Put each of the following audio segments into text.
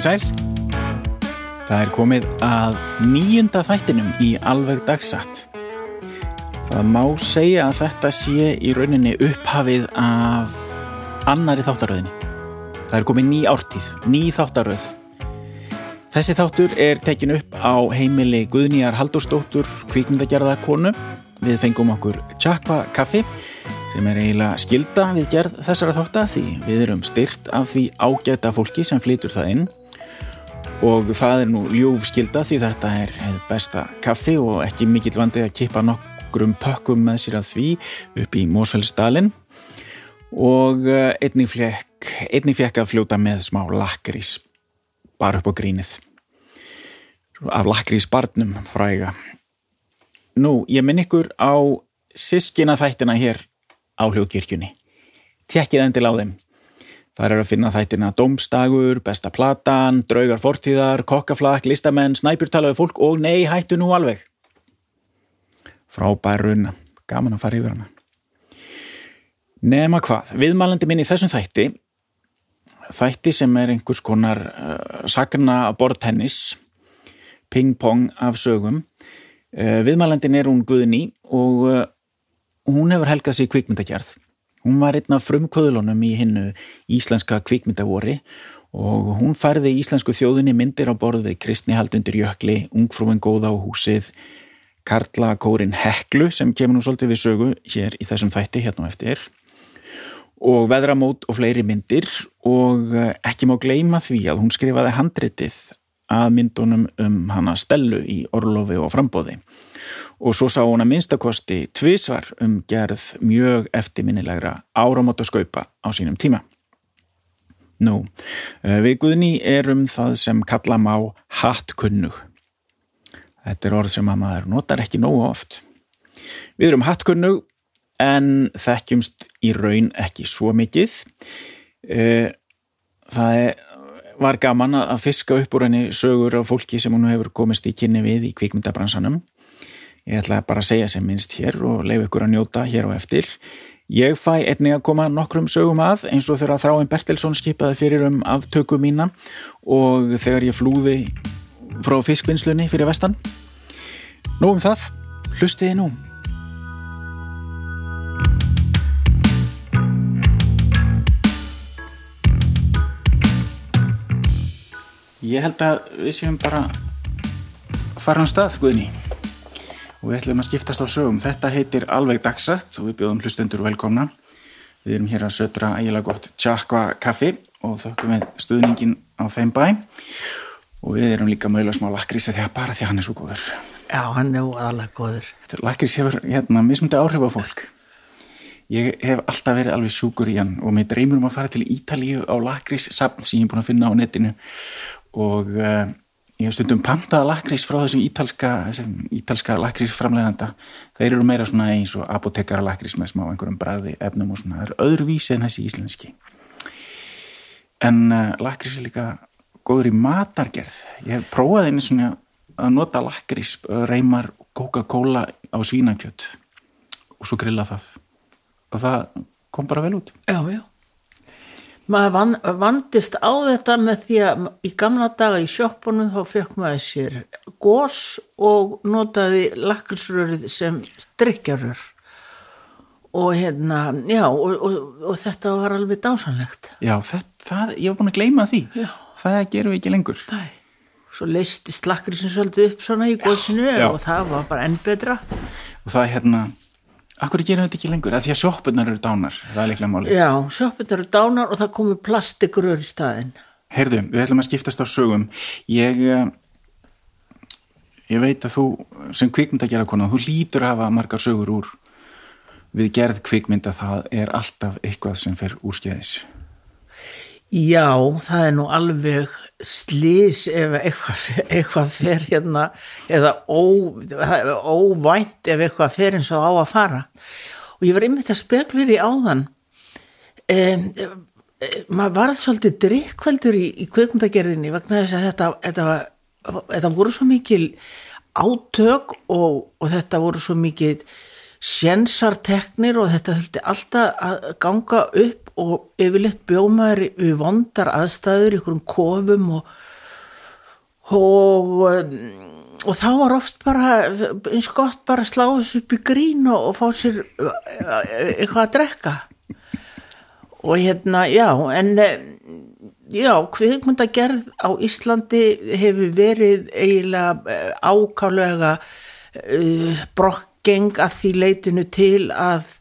Komið sæl. Það er komið að nýjunda þættinum í alveg dagsatt. Það má segja að þetta sé í rauninni upphafið af annari þáttaröðinni. Það er komið ný ártíð, ný þáttaröð. Þessi þáttur er tekin upp á heimili Guðnýjar Haldurstóttur kvikmyndagerðarkonu. Við fengum okkur Tjakva kaffi sem er eiginlega skilda við gerð þessara þáttar því við erum styrt af því ágæta fólki sem flytur það inn og það er nú ljúf skilda því þetta er besta kaffi og ekki mikill vandi að kippa nokkrum pökkum með sér að því upp í Mósfellsdalinn og eh, einnig fekk, einnig fekk að fljóta með smá lakrís bara upp á grínið af lakrís barnum fræga Nú, ég minn ykkur á sískina þættina hér á hljóðkirkjunni. Tekkið endil á þeim. Það er að finna þættina Dómstagur, Besta platan, Draugar fortíðar, Kokkaflak, Listamenn, Snæpjurtalaði fólk og nei, hættu nú alveg. Frábær runna. Gaman að fara yfir hana. Nema hvað, viðmælandi minn í þessum þætti, þætti sem er einhvers konar uh, sagna bortennis, ping-pong af sögum, uh, viðmælandin er hún Guðni og uh, hún hefur helgað sér kvikmyndagerð. Hún var einn af frumkvöðlunum í hinnu íslenska kvikmyndavori og hún færði íslensku þjóðinni myndir á borð við Kristni Haldundur Jökli, Ungfrúin Góða á húsið, Karla Kórin Heklu sem kemur nú svolítið við sögu hér í þessum þætti hérna og eftir. Og veðramót og fleiri myndir og eh, ekki má gleima því að hún skrifaði handritið að myndunum um hana Stellu í Orlofi og Frambóði og svo sá hún að minnstakosti tvísvar um gerð mjög eftirminnilegra áramóta skaupa á sínum tíma. Nú, eh, við Guðni erum það sem kalla má hattkunnug. Þetta er orð sem að maður notar ekki nógu oft. Við erum hattkunnug en þekkjumst í raun ekki svo mikið. Eh, það var gaman að fiska upp úr henni sögur af fólki sem hún hefur komist í kynni við í kvikmyndabransanum Ég ætla bara að segja sem minnst hér og leif ykkur að njóta hér á eftir. Ég fæ einnig að koma nokkrum sögum að eins og þegar Þráin Bertelsson skipaði fyrir um aftöku mína og þegar ég flúði frá fiskvinnslunni fyrir vestan. Nú um það, hlustiði nú. Ég held að við séum bara að fara á stað, Guðni og við ætlum að skiptast á sögum. Þetta heitir Alveg Dagsat og við bjóðum hlustendur velkomna. Við erum hér að södra ægilega gott tjakva kaffi og þökkum við stuðningin á þeim bæ og við erum líka mögulega smá lakrís þegar bara því hann er svo góður. Já, hann er alveg góður. Lakrís hefur hérna mismundi áhrif á fólk. Ég hef alltaf verið alveg sjúkur í hann og mér dreymur um að fara til Ítalíu á lakrís sem ég er búin að finna á netinu og uh, ég hef stundum pantaða lakrís frá þessum ítalska, þessum ítalska lakrís framleganda þeir eru meira svona eins og apotekara lakrís með smá einhverjum bræði efnum og svona, það er öðruvísi en þessi íslenski. En uh, lakrís er líka góður í matargerð. Ég hef prófað einu svona að nota lakrís, reymar Coca-Cola á svínakjött og svo grilla það. Og það kom bara vel út. Já, já maður van, vandist á þetta með því að í gamla daga í sjóppunum þá fekk maður sér gós og notaði lakrisrörið sem drikjarör og hérna, já og, og, og þetta var alveg dásanlegt. Já, það, það, ég var búin að gleyma því. Já. það gerum við ekki lengur. Æ, Svo leistist lakrisinn svolítið upp svona í góðsinu og það var bara enn betra. Og það er hérna Akkur gerum þetta ekki lengur? Að því að sjóppunar eru dánar, það er líklega máli. Já, sjóppunar eru dánar og það komur plastikurur í staðin. Heyrðu, við ætlum að skiptast á sögum. Ég, eh, ég veit að þú sem kvikmynda gera konar, þú lítur að hafa margar sögur úr við gerð kvikmynda, það er alltaf eitthvað sem fer úr skeiðis. Já, það er nú alveg slís ef eitthvað, eitthvað fer hérna eða ó, óvænt ef eitthvað fer eins og á að fara. Og ég var einmitt að spekla í áðan um, um, maður varð svolítið drikkveldur í, í kveikmundagerðinni vegna þess að þetta, þetta, þetta voru svo mikil átök og, og þetta voru svo mikil sjensarteknir og þetta þurfti alltaf að ganga upp og yfirleitt bjómaður við vondar aðstæður einhverjum kofum og og, og þá var oft bara eins gott bara að slá þessu upp í grín og, og fá sér eitthvað að drekka. Og hérna já en já kvikmyndagerð á Íslandi hefur verið eiginlega ákálega uh, brokkeng að því leitinu til að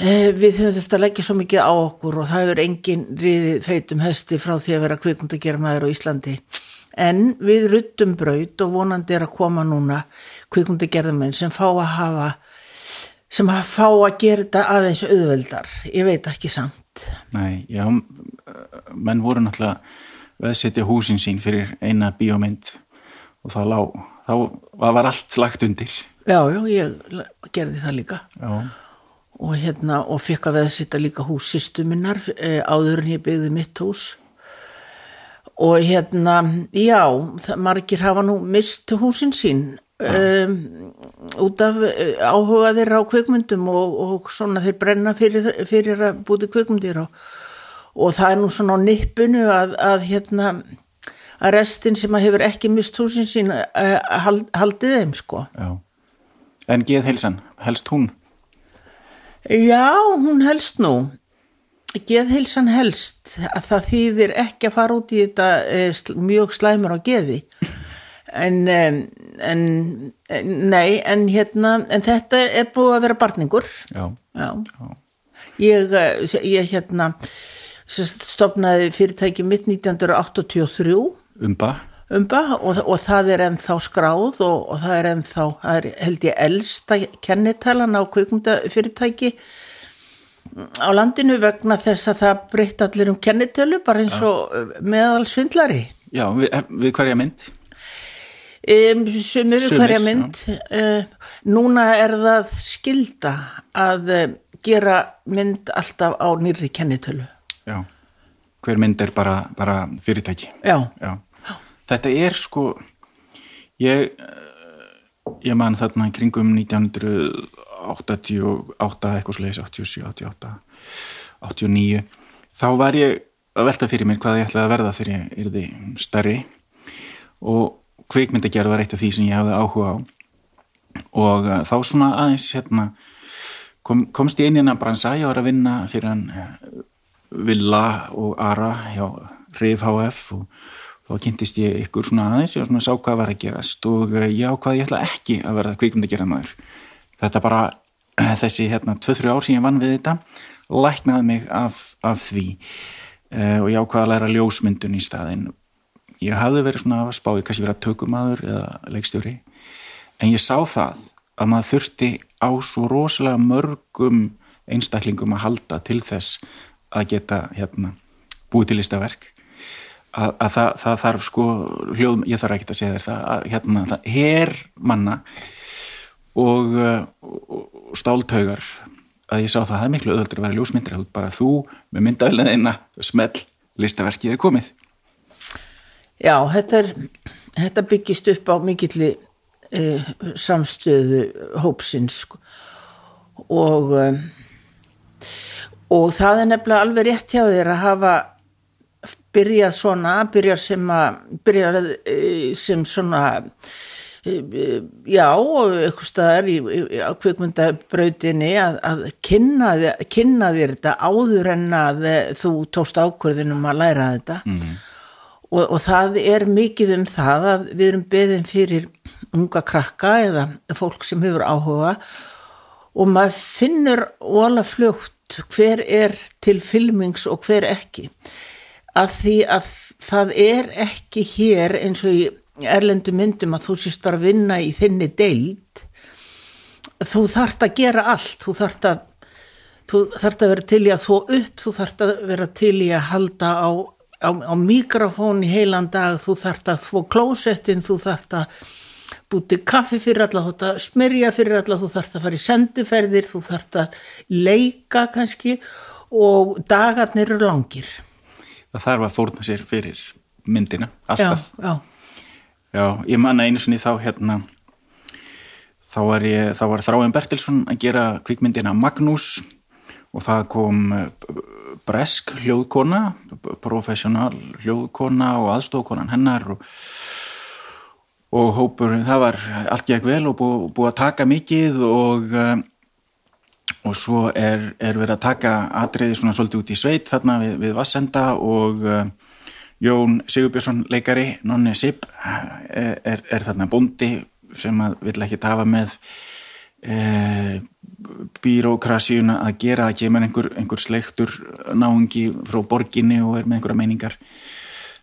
við höfum þetta að leggja svo mikið á okkur og það hefur engin riðið feitum hesti frá því að vera kvikmyndagerð maður á Íslandi. En við ruttum braut og vonandi er að koma núna kvikmyndagerðamenn sem fá að hafa sem að fá að gera þetta aðeins auðveldar, ég veit ekki samt. Nei, já menn voru náttúrulega veðsetja húsin sín fyrir eina bíómynd og þá, lá, þá var allt lagt undir. Já, já, ég gerði það líka. Já, og hérna, og fekk að veðsetja líka húsistuminnar e, áður en ég byggði mitt hús. Og hérna, já það, margir hafa nú mist húsin sín um, út af uh, áhuga þeirra á kvikmyndum og, og svona þeir brenna fyrir, fyrir að búti kvikmyndir og, og það er nú svona á nippunu að, að hérna að restin sem að hefur ekki mist húsin sín hald, haldið þeim sko. Já. En geð heilsan, helst hún? Já, hún helst nú. Geðhilsan helst. Að það þýðir ekki að fara út í þetta eh, mjög slæmur á geði. En, en nei, en hérna en þetta er búið að vera barningur. Já, já, ég, eh, ég hérna stofnaði fyrirtæki mitt 1983 umba umba og, og það er ennþá skráð og, og það er ennþá, það er held ég elsta kennitalan á kvikmyndafyrirtæki á landinu vegna þess að það breytt allir um kennitölu bara eins og meðal svindlari. Já, við, við hverja mynd? um, sumir Sumir, hverja mynd uh, núna er það skilda að uh, gera mynd alltaf á nýrri kennitölu. Já, hver mynd er bara, bara fyrirtæki. Já, Já, þetta er sko ég eh, ég man þarna í kringum 1988 eitthvað slegis 87, 88 89 þá var ég að velta fyrir mér hvað ég ætlaði að verða þegar ég yrði stærri. Og kvikmyndagerð var eitt af því sem ég hafði áhuga á. Og uh, þá svona aðeins hérna kom, komst ég inn í hennar bransa, ég var að vinna fyrir hann uh, Villa og Ara hjá Rif HF og þá kynntist ég ykkur svona aðeins og svona sá hvað var að gerast og uh, ég ákvaði ég ætla ekki að verða kvikmyndagerðamaður þetta bara þessi hérna 2-3 ár sem ég vann við þetta læknaði mig af, af því uh, og ég ákvaði að læra ljósmyndun í staðinn. Ég hafði verið svona að spá, ég kannski verið að tökumadur eða leikstjóri en ég sá það að maður þurfti á svo rosalega mörgum einstaklingum að halda til þess að geta hérna, búið til listaverk að, að það, það þarf sko hljóð, ég þarf ekki að segja þér það að hérna, það er manna og, uh, og, og stáltaugar að ég sá það, það er miklu öðvöldur að vera ljósmyndir þú bara þú með myndavelina smell, listaverkið er komið já þetta, er, þetta byggist upp á mikilli uh, samstöðu hópsins sko. og um, og það er nefnilega alveg rétt hjá þér að hafa byrjað svona, byrjað sem að byrjað eh, sem svona eh, já, eitthvað staðar í, í kvikmyndabrautinni að, að kynna, kynna þér þetta áður en að eh, þú tókst ákvörðunum að læra þetta mm. og, og það er mikið um það að við erum beðin fyrir unga krakka eða fólk sem hefur áhuga og maður finnur óala fljótt hver er til filmings og hver ekki að því að það er ekki hér eins og í erlendu myndum að þú sést bara vinna í þinni deild þú þarft að gera allt þú þarft að þú þarft að vera til í að þó upp þú þarft að vera til í að halda á, á, á mikrofón í heilan dag þú þarft að þó klósettin þú þarft að búti kaffi fyrir alla, þú þarft að smyrja fyrir alla, þú þarft að fara í sendiferðir, þú þarft að leika kannski og dagarnir eru langir. Það þarf að fórna sér fyrir myndina, Já, alltaf. Já, Já, ég manna einu sinni þá hérna þá var, ég, þá var Þráin Bertilsson að gera kvikmyndina Magnús og það kom eh, bresk hljóðkona, professional hljóðkona og aðstofkonan hennar og, og hópur, það var allt gekk vel og búið búi að taka mikið og eh, og svo er, er verið að taka atriði svona svolítið út í sveit þarna við, við Vassenda og uh, Jón Sigurbjörnsson leikari, Nonni Sip er, er, er þarna bondi sem að vill ekki tafa með uh, bírókrasíuna að gera. Það kemur einhver, einhver sleiktur náungi frá borginni og er með einhverja meiningar.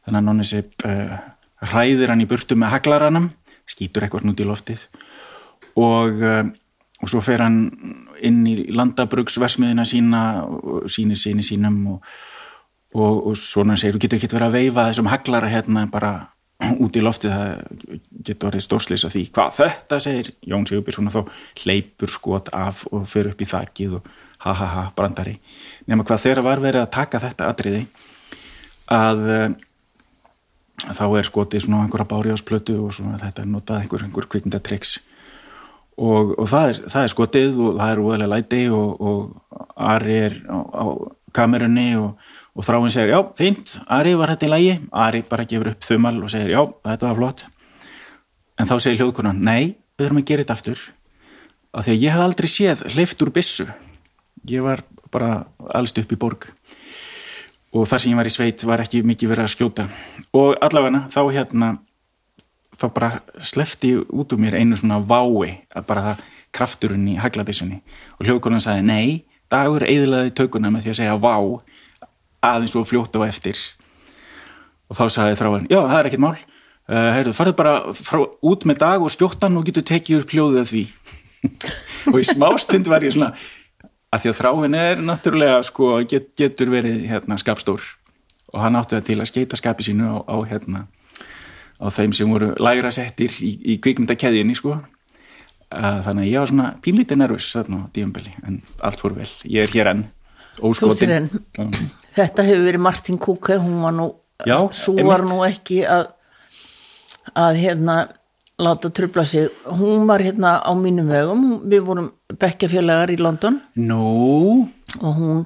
Þannig að Nonni Sip uh, hræðir hann í burtu með haglaranum skýtur eitthvað snúti í loftið. Og og svo fer hann inn í landabrugsversmiðina sína og sínir síni sínum og, og, og svona segir, þú getur ekki verið að veifa þessum haglara hérna bara út í loftið, það getur verið stórsleis af því, hvað þetta? segir Jón Sigurbjörnsson og þá hleypur skot af og fer upp í þakkið og ha ha ha brandari, nema hvað þeirra var verið að taka þetta atriði að þá er skotið svona einhverja bári á splötu og svona þetta er notað einhver, einhver kvikmyndatryggs og, og það, er, það er skotið og það er úðalega læti og, og Ari er á, á kamerunni og, og þráinn segir já, fínt, Ari var þetta í lægi Ari bara gefur upp þumal og segir já, þetta var flott. En þá segir hljóðkunan, nei, við þurfum að gera þetta aftur. Af því að ég hef aldrei séð hleyft úr bissu ég var bara allst upp í borg. Og þar sem ég var í sveit var ekki mikið verið að skjóta. Og allavega þá hérna þá bara slefti út úr mér einu svona vái að bara það krafturinn í haglabissunni og hljóðkonan sagði nei, dagur eðlaði tökuna með því að segja vá aðeins og fljótt á eftir. Og þá sagði þráin, já það er ekkit mál. Uh, heyrðu, farðu bara frá, út með dag og skjóttan og getur tekið upp hljóðið af því. Og í smástund var ég svona að því að þráin er náttúrulega sko, get, getur verið hérna, skapstór. Og hann áttu það til að skeita skapi sínu á, á hérna á þeim sem voru lægra settir í, í kvikmyndakeðinni sko. Þannig að ég var svona pínlítið nervus þarna á díumbeli en allt fór vel, ég er hér enn óskotin. Þetta hefur verið Martin Kuke hún var nú, Já, svo var nú ekki að að hérna láta trubla sig, hún var hérna á mínum vegum, við vorum bekkjafélagar í London. Nú? Og hún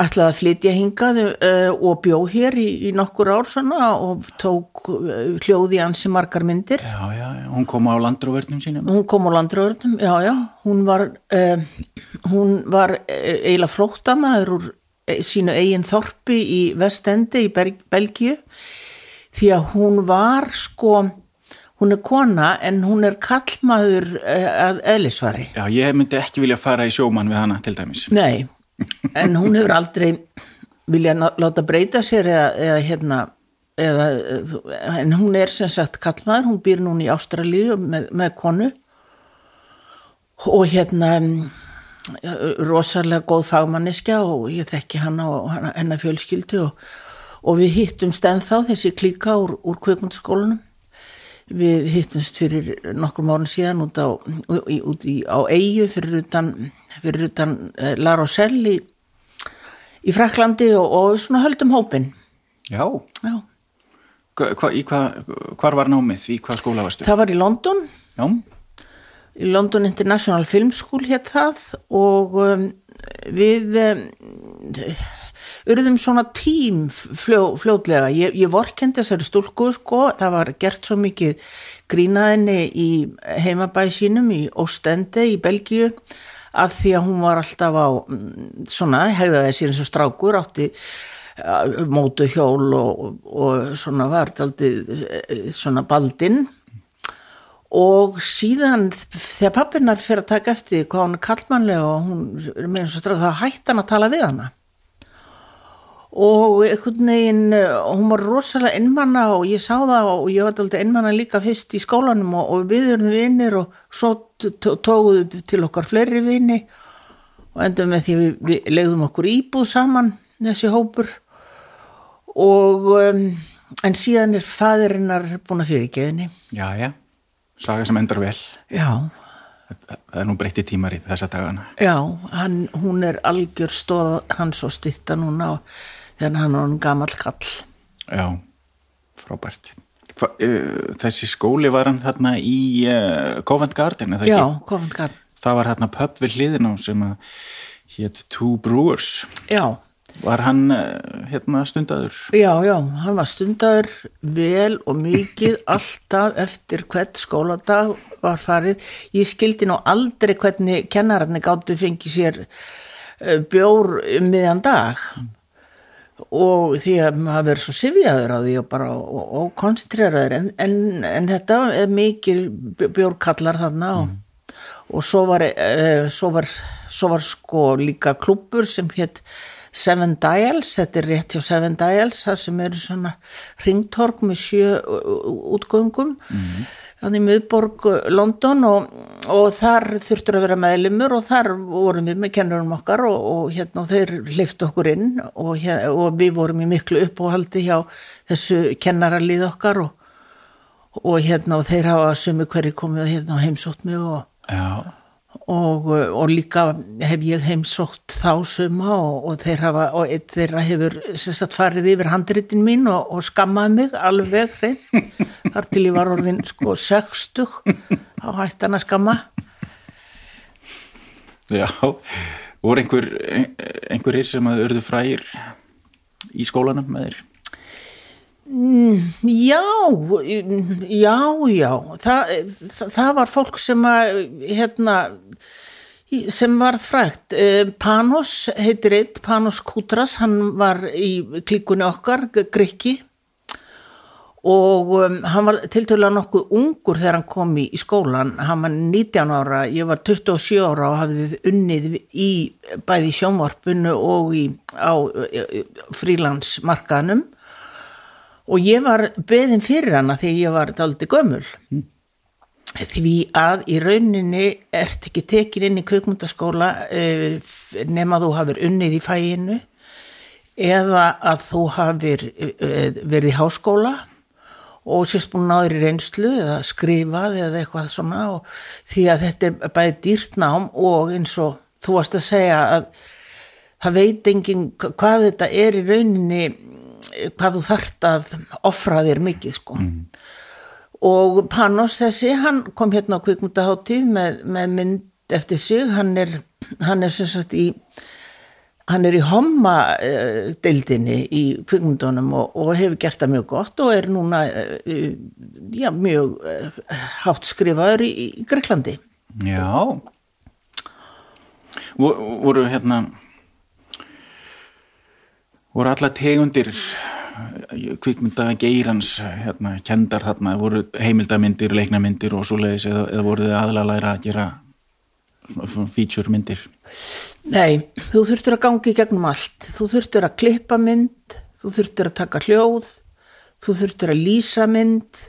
ætlaði að flytja hingað uh, og bjó hér í, í nokkur ár svona og tók uh, hljóði ansi margar myndir. Já, já, hún kom á landróverðnum sínum. Hún kom á landróverðnum, já, já, hún var, uh, hún var eiginlega flóttamaður úr sínu eigin þorpi í Vestendi í Belgíu því að hún var sko, hún er kona en hún er kallmaður að eðlisvari. Já, ég myndi ekki vilja fara í sjóman við hana til dæmis. Nei, en hún hefur aldrei vilja láta breyta sér eða, eða hérna eða, en hún er sem sagt kallmaður, hún býr núna í Ástralíu með, með konu. Og hérna rosalega góð fagmanniska og ég þekki hana og hennar fjölskyldu og, og við hittumst ennþá þessi klíka úr, úr kveikmyndaskólanum við hittumst fyrir nokkrum árun síðan út á, út í, á eigu fyrir utan, fyrir utan La Roselle í, í Fraklandi og, og svona höldum hópin Já, Já. Hva, hva, hvar var námið, í hvað skóla varstu? Það var í London. Já. Í London International Film School hétt það og um, við um, urðum svona tím fljó, fljótlega, ég, ég vorkendi þessari stúlku sko, það var gert svo mikið grínaðinni í heimabæð sínum í Óstende í Belgíu að því að hún var alltaf á svona, hegðaði sér eins og strákur átti mótu hjól og, og svona var aldrei svona baldinn. Og síðan þegar pappinnar fyrir að taka eftir hvað hún er kallmannlega og hún er með eins og straf þá hætti hann að tala við hana og einhvern veginn hún var rosalega innmanna og ég sá það og ég var alltaf innmanna líka fyrst í skólanum og, og við erum vinnir og svo tókuðu til okkar fleiri vinni og endum með því við, við legðum okkur íbúð saman þessi hópur. Og um, en síðan er fæðirinnar búin að fyrirgefinni Já, já. Saga sem endar vel. Já. Það er nú breytti tímar í þessa dagana. Já, hann, hún er algjör stóð hans og stitta núna þegar hann hann gammal kall já, frábært uh, þessi skóli var hann þarna í uh, Covent Garden eða Já, ekki? Covent Garden. Það var þarna pub við hliðin á sem að hétt Two Brewers Já, Var hann uh, hérna stundaður? já, já, hann var stundaður vel og mikið alltaf eftir hvert skóladag var farið. Ég skildi nú aldrei hvernig kennararnir gáttu fengið sér eh, bjór um miðjan dag og því að maður verið svo sifjaður á því og bara og, og koncentreraður en, en, en þetta er mikil bjórkallar þarna og, og svo var, uh, svo var svo var sko líka klúpur sem hétt Seven Dials, þetta er rétt hjá Seven Dials, það sem eru svona ringtorg með sjö útgöngum. Mm. Þannig miðborg London og, og þar þurftur að vera meðlimur og þar vorum við með kennurum okkar og, og hérna þeir leiftu okkur inn og, hér, og við vorum í miklu uppáhaldi hjá þessu kennaralið okkar og hérna þeir hafa sumi hverju komið hérna heimsótt mig og Já, og, og líka hef ég heimsótt þá suma og, og þeir hafa, þeirra hefur sagt, farið yfir handritin mín og, og skammað mig alveg hrein þar til ég var orðin sko 60 á hættan að skamma. Já. Voru einhver, einhverjir sem að örðu frægir í skólanum með þér? Já, já, já, það, það, var fólk sem að, hérna, sem var frægt. Panos heitir eitt, Panos Kútras, hann var í klíkunni okkar, Grikki, og um, hann var tiltölulega nokkuð ungur þegar hann kom í, í skólan, hann var 19 ára, ég var 27 ára og hafði unnið í bæði sjónvarpinu og í, á frílandsmarkaðnum og ég var beðin fyrir hana þegar ég var daldi gömul mm. því að í rauninni ert ekki tekin inn í kveikmundaskóla eh, nema þú hafur unnið í fæinu eða að þú hafur eh, verið í háskóla og sérst búin náður í reynslu eða skrifað eða eitthvað svona því að þetta er bæði dýrt nám og eins og þú varst að segja að það veit engin hvað þetta er í rauninni hvað þú þart að ofra þér mikið sko. Mm. og Panos þessi, hann kom hérna á kvikmundaháttíð með, með mynd eftir sig, hann er hann er sem sagt í hann er í homma uh, deildinni í kvikmundunum og, og hefur gert það mjög gott og er núna uh, já, mjög uh, hátt skrifaður í, í Greiklandi Já. Voru hérna voru alla tegundir kvikmynda geirans hérna, kendar þarna, voru heimildamindir leiknamindir og svo leiðis eða, eða voru þið aðlega læra að gera feature myndir Nei, þú þurftur að gangi gegnum allt. Þú þurftur að klippa mynd þú þurftur að taka hljóð þú þurftur að lýsa mynd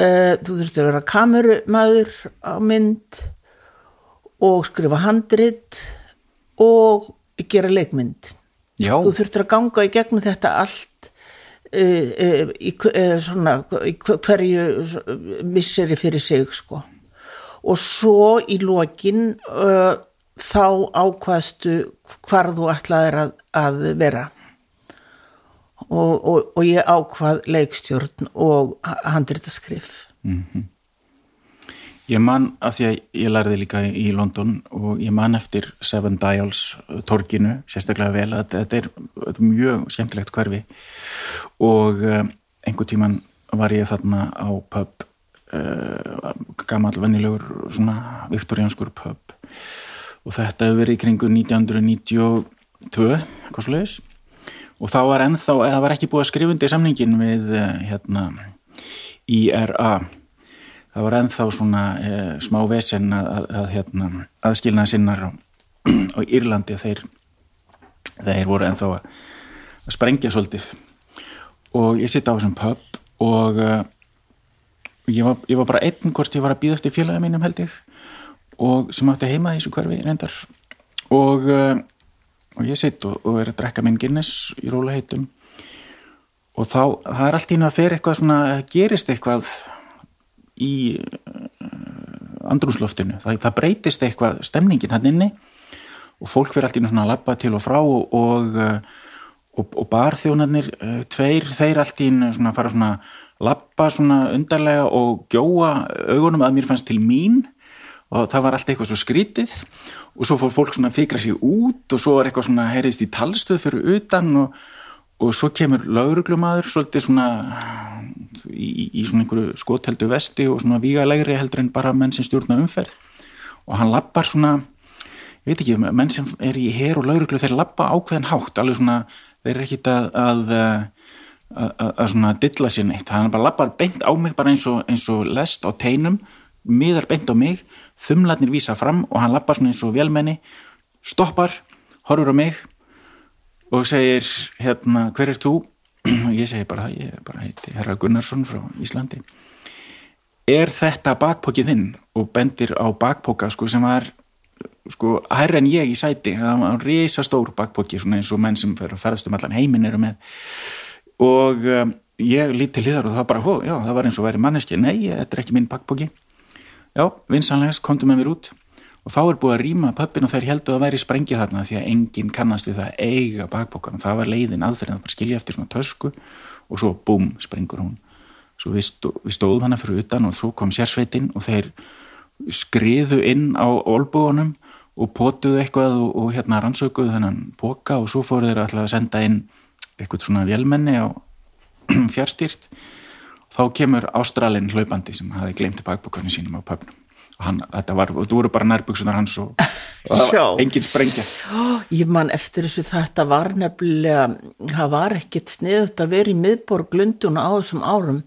uh, þú þurftur að vera kamerumæður á mynd og skrifa handrit og gera leikmynd Já. þú þurftur að ganga í gegnum þetta allt uh, uh, í, uh, svona, í hverju misseri fyrir sig sko og svo í lokin þá ákvaðstu hvar þú ætlaðir að, að vera og, og, og ég ákvað leikstjórn og handritaskrif mm -hmm. Ég man að því að ég lærði líka í London og ég man eftir Seven Dials torkinu sérstaklega vel. Að þetta er, þetta er mjög skemmtilegt hverfi. Og um, einhver tíman var ég þarna á pub uh, gammal vennilegur svona viktorianskur pub. Og þetta hefur verið í kringu 1992 eitthvað sluðis og þá var ennþá, það var ekki búið að skrifundi samningin við hérna IRA það var ennþá svona e, smá vesen að, að, að hérna, aðskilnaði sinnar á, á Írlandi þeir, þeir voru ennþá að, að sprengja svolítið. Og ég sitt á þessum pub og uh, ég, var, ég var bara einn hvort ég var að býða eftir félagið mínum held ég og sem átti heima í þessu hverfi reyndar. Og, uh, og ég sitt og, og er að drekka minn Guinness í róla heitum og þá, það er allt ína að fer eitthvað svona, gerist eitthvað í uh, andrúsloftinu, það, það breytist eitthvað stemningin hann inni og fólk fyrir allt í svona að lappa til og frá og, og, og, og barþjónarnir uh, tveir, þeir allt í svona fara svona lappa svona undarlega og gjóa augunum að mér fannst til mín og það var allt eitthvað svo skrítið. Og svo fór fólk svona að fikra sig út og svo var eitthvað svona heyrðist í talstöð fyrir utan og svo kemur lauruglumadur svolítið svona í, í svona einhverju skotheldu vesti og svona vígalegri heldur en bara menn sem stjórna umferð og hann lappar svona ég veit ekki, menn sem er í hér og lauruglu þeir lappa ákveðin hátt alveg svona, þeir er ekkit að að, að, að, að svona dilla sér neitt, hann bara lappar beint á mig bara eins og, eins og lest á teinum miðar beint á mig, þumlarnir vísa fram og hann lappar svona eins og velmenni stoppar, horfur á mig og segir hérna, hver er þú? Ég segi bara, ég bara heiti Herra Gunnarsson frá Íslandi. Er þetta bakpókið þinn? og bendir á bakpóka sko sem var sko hærra en ég í sæti. Það var reysa stór bakpóki svona eins og menn sem fyrir að ferðast um allan heiminn eru með. Og um, ég líti hliðar og það bara, hó, já, það var eins og væri manneski nei, þetta er ekki minn bakpóki já, vinsanlegast, komdu með mér út og þá er búið að rýma pöppin og þeir heldu að væri sprengið þarna því að enginn kannast við það eiga bakpókan og það var leiðin aðferðin að bara skilja eftir svona tösku og svo búm, sprengur hún. Svo við, stó, við stóðum hana fyrir utan og þú kom sérsveitin og þeir skriðu inn á olbúanum og potuðu eitthvað og, og hérna rannsökuðu þennan boka og svo fóru þeir alltaf að senda inn eitthvað svona vélmenni á fjárstýrt þá kemur Ástralin hlaupandi sem hafi glemt bakbókanu sínum á pöfnum og hann, þetta var, þú voru bara nærbuksunar hans og, og það var engin sprengja. Ég man eftir þessu þetta var nefnilega, það var ekkit sniðut að vera í miðborg Lundun á þessum árum.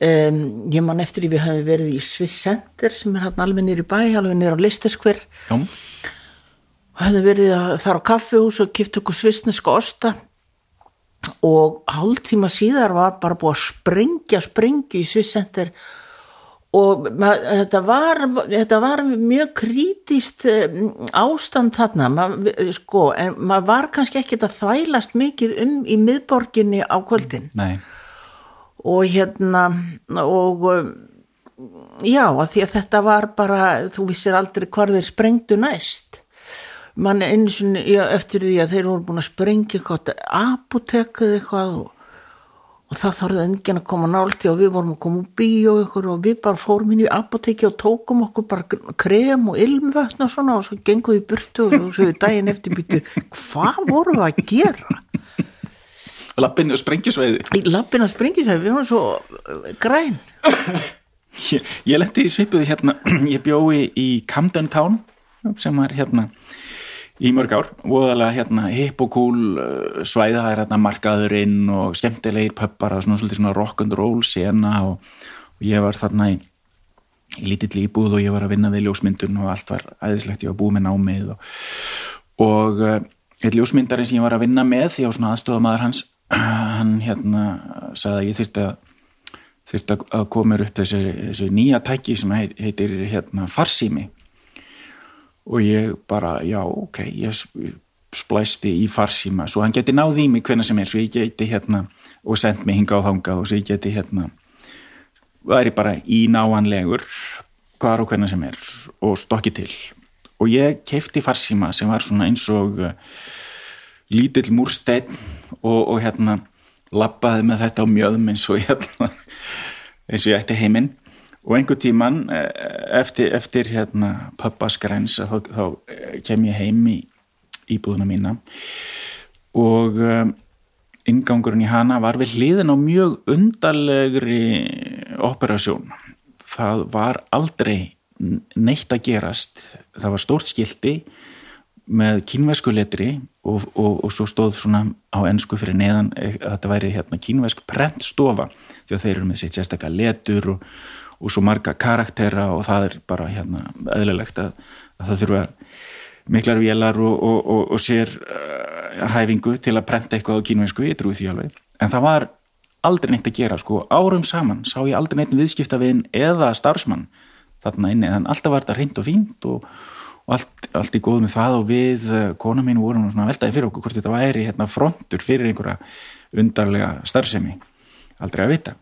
Um, ég man eftir því við hefum verið í Swiss Center sem er hann alveg nýri bæ, alveg nýri á Listerskver og hefum verið að fara á kaffehús og kipta okkur svissneska osta. Og hálf tíma síðar var bara búið að sprengja sprengju í Swiss Center og þetta var, þetta var mjög krítist ástand þarna. Mað, sko, en maður var kannski ekkit að þvælast mikið um í miðborginni á kvöldin. Nei. og hérna og já, að því að þetta var bara þú vissir aldrei hvar þeir sprengdu næst. Mann eins og eftir því að þeir voru búin að sprengja eitthvað apotekuð eitthvað og og það þarði enginn að koma nálti og við vorum að koma úr bíó ykkur og við bara fórum inn í apoteki og tókum okkur bara krem og ilmvötn og svona og svo gengum við í burtu og svo við daginn eftir býtu hvað vorum við að gera? Lappinu og sprengisveiði Í lappinu og sprengisveiði, við vorum svo græn. Ég, ég lendi í svipuðu hérna ég bjói í Camden Town sem var hérna í mörg ár, voðalega hérna hip og cool uh, svæða, það er hérna markaðurinn og skemmtilegir pöppar og svona, svona rock'n'roll sena og, og ég var þarna í, í lítill íbúð og ég var að vinna við ljósmyndun og allt var æðislegt, ég var búið með námið og, og uh, eitt ljósmyndari sem ég var að vinna með því á svona aðstofamaður hans hann hérna sagði að ég þurfti að þurfti að koma upp þessi, þessi nýja tæki sem heitir hérna farsími og ég bara, já, ok ég splæsti í farsíma svo hann geti náð í mig hvernig sem er svo ég geti hérna, og sendt mig hinga á þanga og svo ég geti hérna væri bara í náanlegur hvar og hvernig sem er og stokki til. Og ég kefti farsíma sem var svona eins og uh, lítill múrsteinn og, og hérna lappaði með þetta á mjöðum eins og hérna eins og ég ætti heiminn og einhver tíman eftir, eftir hérna pappaskræns þá, þá kem ég heim í íbúðuna mína. Og um, ingangurinn í hana var við hliðin á mjög undarlegri operasjón. Það var aldrei neitt að gerast. Það var stórt skildi með kínvæsku letri og, og, og svo stóð svona á ennsku fyrir neðan að þetta væri hérna kínvæsk prentstofa því að þeir eru með sitt sérstaklega letur og og svo marga karaktera og það er bara hérna eðlilegt að, að það þurfa miklar vélar og, og, og, og sér uh, hæfingu til að prenta eitthvað á kínveinsku, ég trúi því alveg. En það var aldrei neitt að gera sko, árum saman sá ég aldrei neitt viðskiptavinn eða starfsmann þarna inni, þannig alltaf var þetta reynd og fínt og allt, allt í góð með það og við, uh, kona mín vorum svona veltaði fyrir okkur hvort þetta væri hérna frontur fyrir einhverja undarlega starfsemi. Aldrei að vita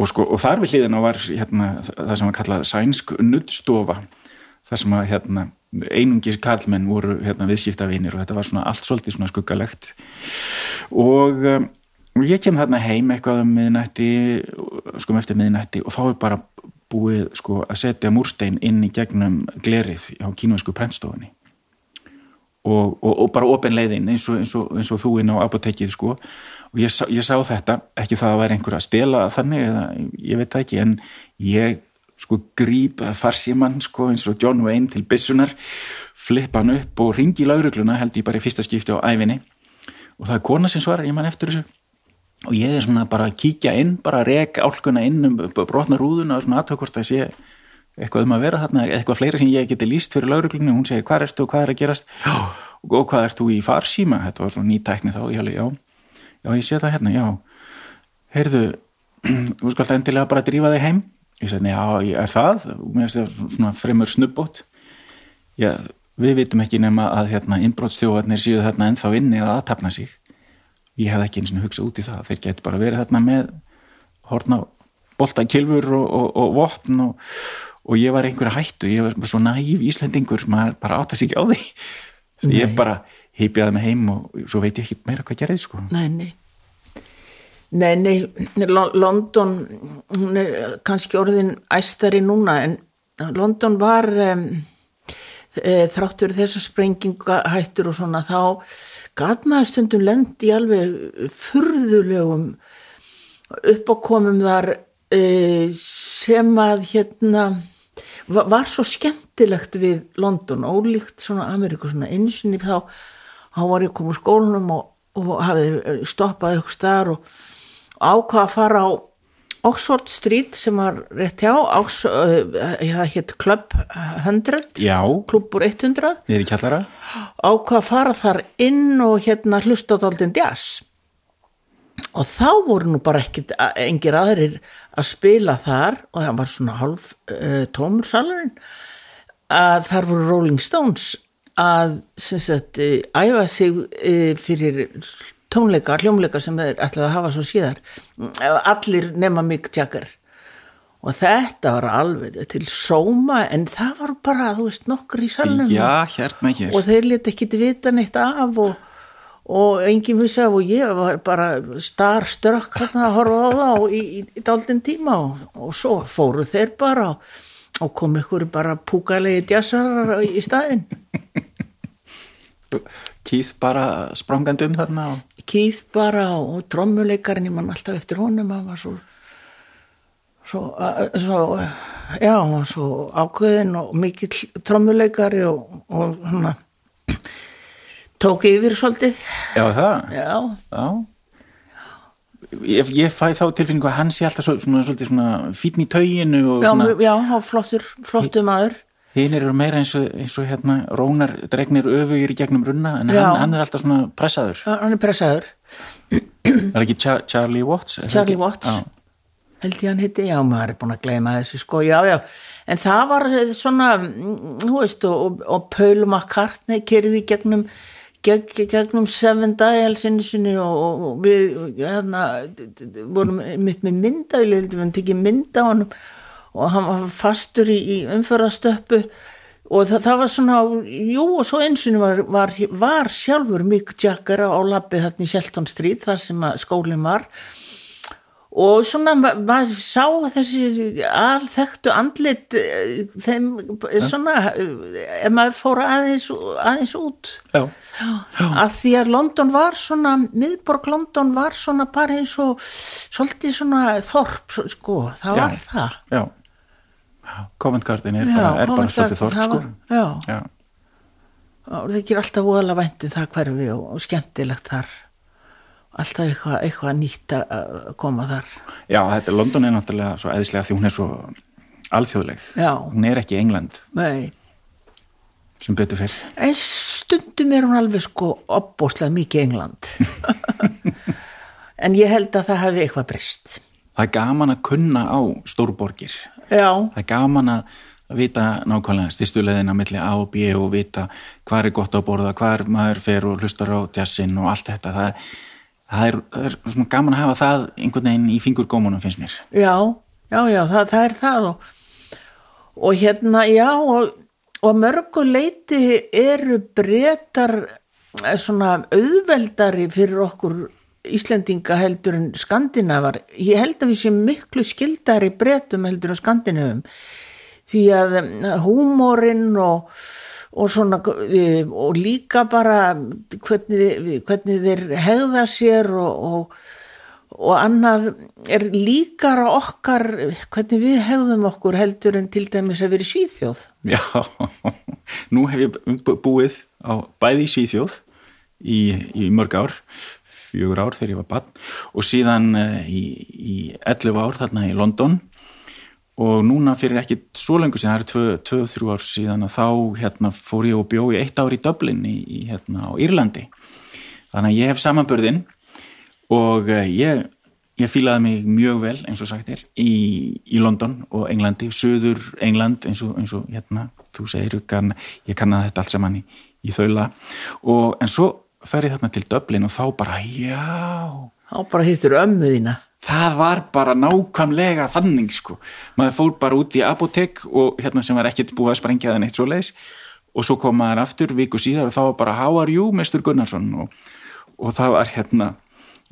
og, sko, og þar við hliðina var hérna, það sem var kallað sænsk nuddstofa þar sem að hérna, einungis karlmenn voru hérna, viðskiptavinir og þetta var svona allt svolítið svona skuggalegt. Og um, ég kem þarna heim eitthvað um miðnætti sko eftir miðnætti og þá er bara búið sko að setja múrstein inn í gegnum glerið á kínvæsku prentstofunni. Og, og, og bara ofin leiðin eins og, eins, eins og þú inn á apotekið sko og ég sá, ég sá þetta, ekki það að vera einhver að stela þannig eða ég veit það ekki en ég sko gríp farsíman sko eins og John Wayne til bissunar flippa hann upp og ringi laurugluna held ég bara í fyrsta skipti á æfinni og það er kona sem svarar, ég man eftir þessu. Og ég er svona bara að kíkja inn bara að reka álkuna inn um brotna rúðuna og svona aðtökvort að sé eitthvað um að vera þarna, eitthvað fleira sem ég geti líst fyrir lauruglunni, hún segir hvað ertu og hvað er að gerast? Og hvað ertu í farsíma? Þetta var svona nýtækni þá, ég, já, já ég sé það hérna, já. Heyrðu, þú skalt endilega bara drífa þig heim. Ég segi, já, ég er það? Mér finnst það svona fremur snubbót já, við vitum ekki nema að hérna innbrótstjóðarnir séu þarna ennþá inni að aðtapna sig. Ég hef ekki eins og hugsað út í það. Þeir getur bara verið þarna með horna boltakilfur og, og, og vopn og, og ég var einhverja hættu. Ég var svo næv íslendingur maður bara átt að sig á því. Ég bara heipjaði mig heim og svo veit ég ekki meira hvað gerði sko. Nei, nei. Nei, nei, London hún er kannski orðin æstari núna en London var um, e, þráttur þessar sprengingahættur og svona þá gat maður stundum lendi alveg furðulegum uppákomum þar e, sem að hérna var, svo skemmtilegt við London, ólíkt svona Ameríku svona einsinni þá þá var komið úr skólunum og, og hafið stoppað eitthvað starf og ákvað að fara á Oxford Street sem var rétt hjá Ox, það hétt Club 100 Já. klubur 100 Niður í kjallara. Ákvað að fara þar inn og hérna hlusta á daldinn jazz. Og þá voru nú bara ekkit engir aðrir að spila þar og það var svona halv uh, tómur salurinn að þar voru Rolling Stones að sagt, æfa sig uh, fyrir tónleika, hljómleika sem þeir ætlaði að hafa svo síðar. Allir nema mig tjakkar og þetta var alveg til sóma en það var bara, þú veist, nokkur í salnum. Já, hérna hér. Og þeir leti ekki vita neitt af og, og enginn vissi af og ég var bara star strökk hérna að horfa á það í, í, í daldinn tíma og, og svo fóru þeir bara og kom ykkur bara púkalegi djassar í staðinn Keith bara sprangandi um þarna og... Keith bara og trommuleikarinn ég man alltaf eftir honum hann var svo svo, svo já, hann var svo ákveðin og mikill trommuleikari og, og hann tók yfir svolítið Já það? Já, já. Ég, ég fæ þá tilfinningu að hann sé alltaf svo, svona, svona fítn í tauginu já, svona... já, flottur flottur maður hinn eru meira eins og, eins og hérna rónar dregnir öfugir í gegnum runna en hann, hann er alltaf svona pressaður. Hann er pressaður. Er ekki Char Charlie Watts? Charlie Watts. Ah. held ég hann hitti, já maður er búin að gleyma þessu sko, já já, en það var svona, þú veist og, og Paul McCartney kerði gegnum geg, gegnum Seven Dials og, og við hérna, vorum mitt með mynda við tekið mynda á hann og hann var fastur í, í umförðastöppu og það, það var svona jú og svo einsinu var, var, var sjálfur Mick Jagger á labbi þarna í Shelton Street þar sem skólinn var og svona maður sá þessi alþektu andlit eh, þeim svona ef maður fór aðeins, aðeins út já. Já. að því að London var svona miðborg London var svona bara eins og svolítið svona þorp sko, það já. var það já Covent Garden er bara, er bara svolítið þorp sko. já, já. og það ger alltaf óalega væntu um það hverfi og, og skemmtilegt þar. Alltaf eitthvað, eitthvað nýtt að koma þar. Já, þetta, London er náttúrulega svo eðislega því hún er svo alþjóðleg. Já. hún er ekki England. Nei. sem betur fyrr en stundum er hún alveg sko opbóslega mikið England. En ég held að það hefði eitthvað breyst. Það er gaman að kunna á stórborgir Já. það er gaman að vita nákvæmlega styrstuleðina millir A og B og vita hvað er gott á borða, hvað er maður fer og hlustar á jazzin og allt þetta það, það, er, það er svona gaman að hafa það einhvern veginn í fingurgómunum finnst mér Já, já, já, það, það er það og, og hérna, já og, og mörguleiti eru breytar svona auðveldari fyrir okkur Íslendinga heldur en Skandinavar. Ég held að við séum miklu skildar í bretum heldur en Skandinavum. Því að húmórin og, og svona og líka bara hvernig, hvernig þeir hegða sér og, og, og annað er líkara okkar hvernig við hegðum okkur heldur en til dæmis að vera Svíþjóð. Já, nú hef ég búið á bæði Svíþjóð í, í mörg ár fjögur ár þegar ég var bann og síðan í, í 11 ár þarna í London. Og núna fyrir ekki svo lengur síðan, það er 2-3 ár síðan að þá hérna, fór ég og bjó í eitt ár í Dublin í, í, hérna, á Írlandi. Þannig að ég hef samanbörðin og uh, ég, ég fílaði mig mjög vel eins og sagt er í, í London og Englandi, söður England eins og, eins og hérna, þú segir kann, ég kannaði þetta allt saman í þaula. Og en svo fer ég þarna til Dublin og þá bara já. Þá bara hittur ömmuðina það var bara nákvæmlega þannig sko, maður fór bara út í apotek og hérna sem var ekkert búið að sprengja það neitt svo leiðis og svo kom maður aftur viku síðar og þá var bara how are you Mr. Gunnarsson? Og, og það var hérna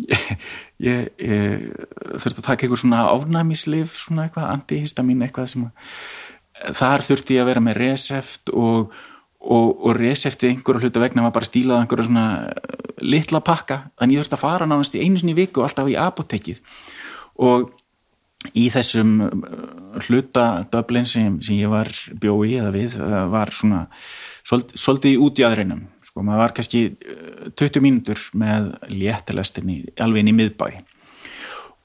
ég, ég, ég þurfti að taka einhver svona áfnæmislif svona eitthvað, antihistamin eitthvað sem að þar þurfti ég að vera með reseft og og, og resefti einhverju hlutu vegna var bara stílað einhverju svona eh, litla pakka þannig ég þurfti að fara nánast í einu sinni viku alltaf í apotekið og í þessum eh, hlutadöblin sem, sem ég var bjói eða við eh, var svona svolítið út í aðreinum sko maður var kannski 20 mínútur með léttilestinni alveg inn í miðbæ.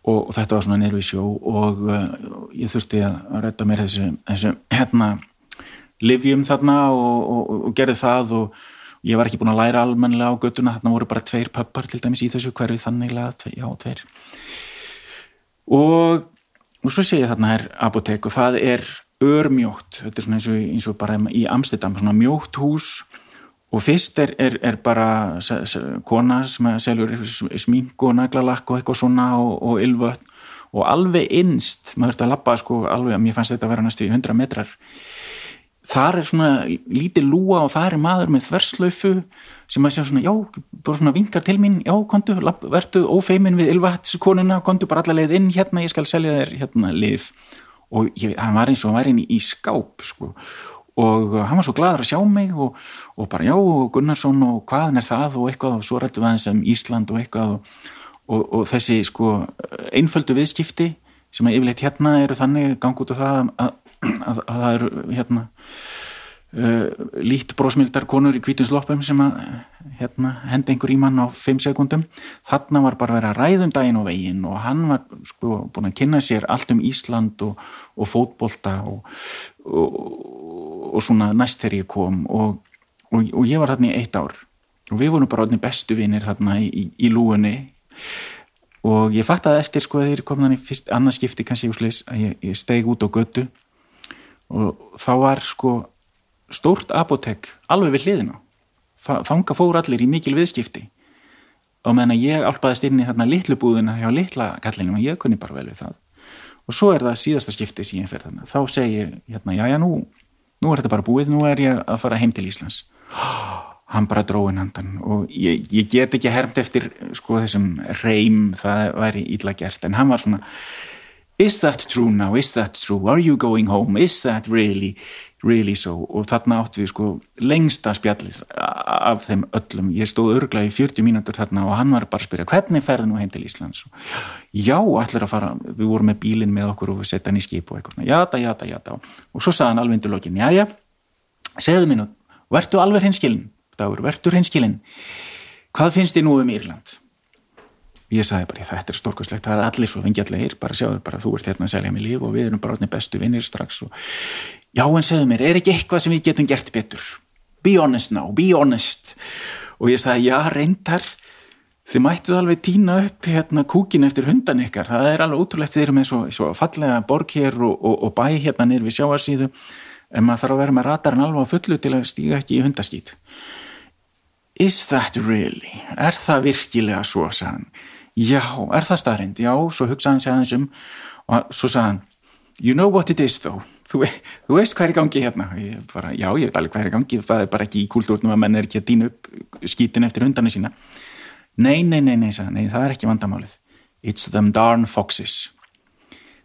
Og, og þetta var svona nervi sjó og uh, ég þurfti að rætta mér þessu, þessu hérna livjum þarna og, og, og gerði það og ég var ekki búin að læra almenlega á göttuna, þarna voru bara tveir pöppar til dæmis í þessu hverju þanniglega, já, tveir. Og, og svo sé ég þarna er apotek og það er örmjótt, þetta er svona eins og, eins og bara í Amsterdam, svona mjótt hús. Og fyrst er, er, er bara kona sem selur smink og naglalakk og eitthvað svona og, og ylvöld og alveg innst, maður veist að lappa sko alveg, mér fannst þetta að vera næstu í 100 metrar þar er svona lítið lúa og það er maður með þverslaufu sem að segja svona, já, bara svona vingar til mín já, kontu, verðu ófeimin við ylvatskonuna, kontu bara alla leið inn hérna, ég skal selja þér hérna lif og ég, hann var eins og hann var inn í, í skáp sko. Og hann var svo gladur að sjá mig og, og bara já, Gunnarsson og hvaðan er það og eitthvað og svo rættu við aðeins um Ísland og eitthvað og, og, og þessi sko einföldu viðskipti sem að yfirleitt hérna eru þannig gang út af það að að, að það eru hérna uh, lít brósmildar konur í kvítunsloppum sem að hérna, hendi einhver í mann á 5 sekundum þarna var bara að vera ræðum daginn og veginn og hann var sko búin að kynna sér allt um Ísland og, og fótbolta og, og, og svona næst þegar ég kom og ég var þarna í eitt ár. Og við vorum bara bestu vinnir þarna í, í, í lúunni og ég fatt að eftir sko þegar ég kom þannig fyrst annarskipti kannski úsleis að ég, ég steg út á götu og þá var sko stórt apotek alveg við hliðina. Þanga fór allir í mikil viðskipti. Og meðan ég álpaðist inn í þarna litlu búðina hjá litla kallinum og ég kunni bara vel við það. Og svo er það síðasta skipti sem ég fer þarna. Þá segir hérna, já já nú nú er þetta bara búið, nú er ég að fara heim til Íslands. Hann bara dróin handan og ég, ég get ekki hermt eftir sko þessum reym það væri ítla gert. En hann var svona is that true now, is that true? Are you going home, is that really really so? Og þarna átt við sko lengsta spjallið af þeim öllum, ég stóð örgla í 40 mínútur þarna og hann var bara að spyrja hvernig ferði nú heim til Íslands? Já, allir að fara, við vorum með bílinn með okkur og við setja hann í skip og eitthvað jata, jata, jata og svo saðan alveg undir lokin já, já, segðu mér nú verður alveg hinskilin, dagur, verður hinskilin hvað finnst þið nú um Írland ég sagði bara þetta er stórkostlegt, það er allir svo vingjallegir bara sjáðu bara þú ert hérna að selja mig líf og við erum bara átni bestu vinnir strax og já en segðu mér, er ekki eitthvað sem við getum gert betur be honest now, be honest og ég sagði já reyndar þið mættuð alveg týna upp hérna kúkin eftir hundan ykkar, það er alveg ótrúlegt þið eru með svo, svo fallega borg hér og, og, og bæ hérna nýr við sjáarsýðu en maður þarf að vera með ratarinn alveg á fullu til að stíga ekki í hundaskýt Is that really? Er það virkilega svo sann? Já, er það staðrind, já, svo hugsaði hann sér aðeins um og svo sagði hann you know what it is though. Þú, þú veist hvað er í gangi hérna. Ég bara, já, ég veit alveg hvað er í gangi, það er bara ekki í kúltúrnum að menn er ekki að dýna upp skítin eftir hundarni sína. Nei, nei, nei, nei, sagði, nei, það er ekki vandamálið. It's them darn foxes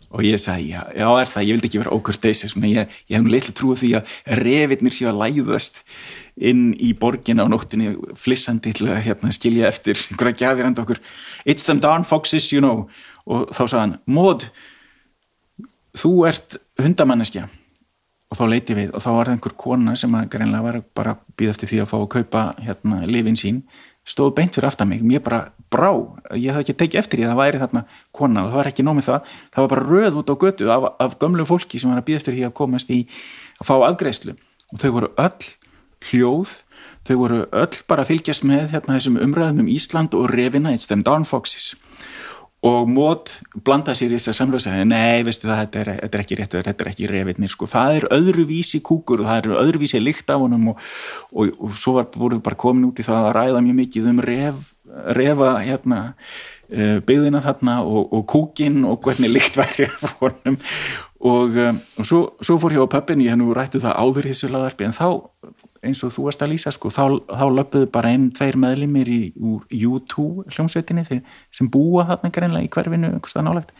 og ég sagði, já, já er það, ég vildi ekki vera ókurteis ég, ég hef nú litlu trúið því að revitnir séu að læðast inn í borgin á nóttinni flissandi til að hérna, skilja eftir einhverja gjafir enda okkur. It's them darn foxes, you know. Og þá sagði hann, mód þú ert hundamanneskja. Og þá leiti við og þá var það einhver kona sem að greinlega var bara býð eftir því að fá að kaupa hérna lifin sín stóð beint fyrir aftan mig, mér bara brá. Ég hafði ekki tekið eftir að það væri þarna kona og það var ekki nómið það, það var bara röð út á götu af, af gömlu fólki sem var að býð eftir því að komast í að fá aðgreðslu og þau voru öll hljóð. Þau voru öll bara að fylgjast með hérna, þessum umræðum um Ísland og revina, it's them darn foxes og mót blanda sér í þess að samlösa nei, veistu það, þetta er, þetta er ekki rétt þetta er ekki revitnir, sko, það er öðruvísi kúkur og það er öðruvísi lykt af honum og, og, og svo var, voru við bara komin út í það að ræða mjög mikið um ref, refa hérna uh, byggðina þarna og, og kúkin og hvernig lykt væri af honum. Og svo, svo fór ég á pöppin, ég hef nú rættu það áður í þessu laðarpi en þá eins og þú varst að lýsa sko, þá, þá löpuðu bara einn, tveir meðlimir í U2 hljómsveitinni sem búa þarna greinlega í hverfinu nálagt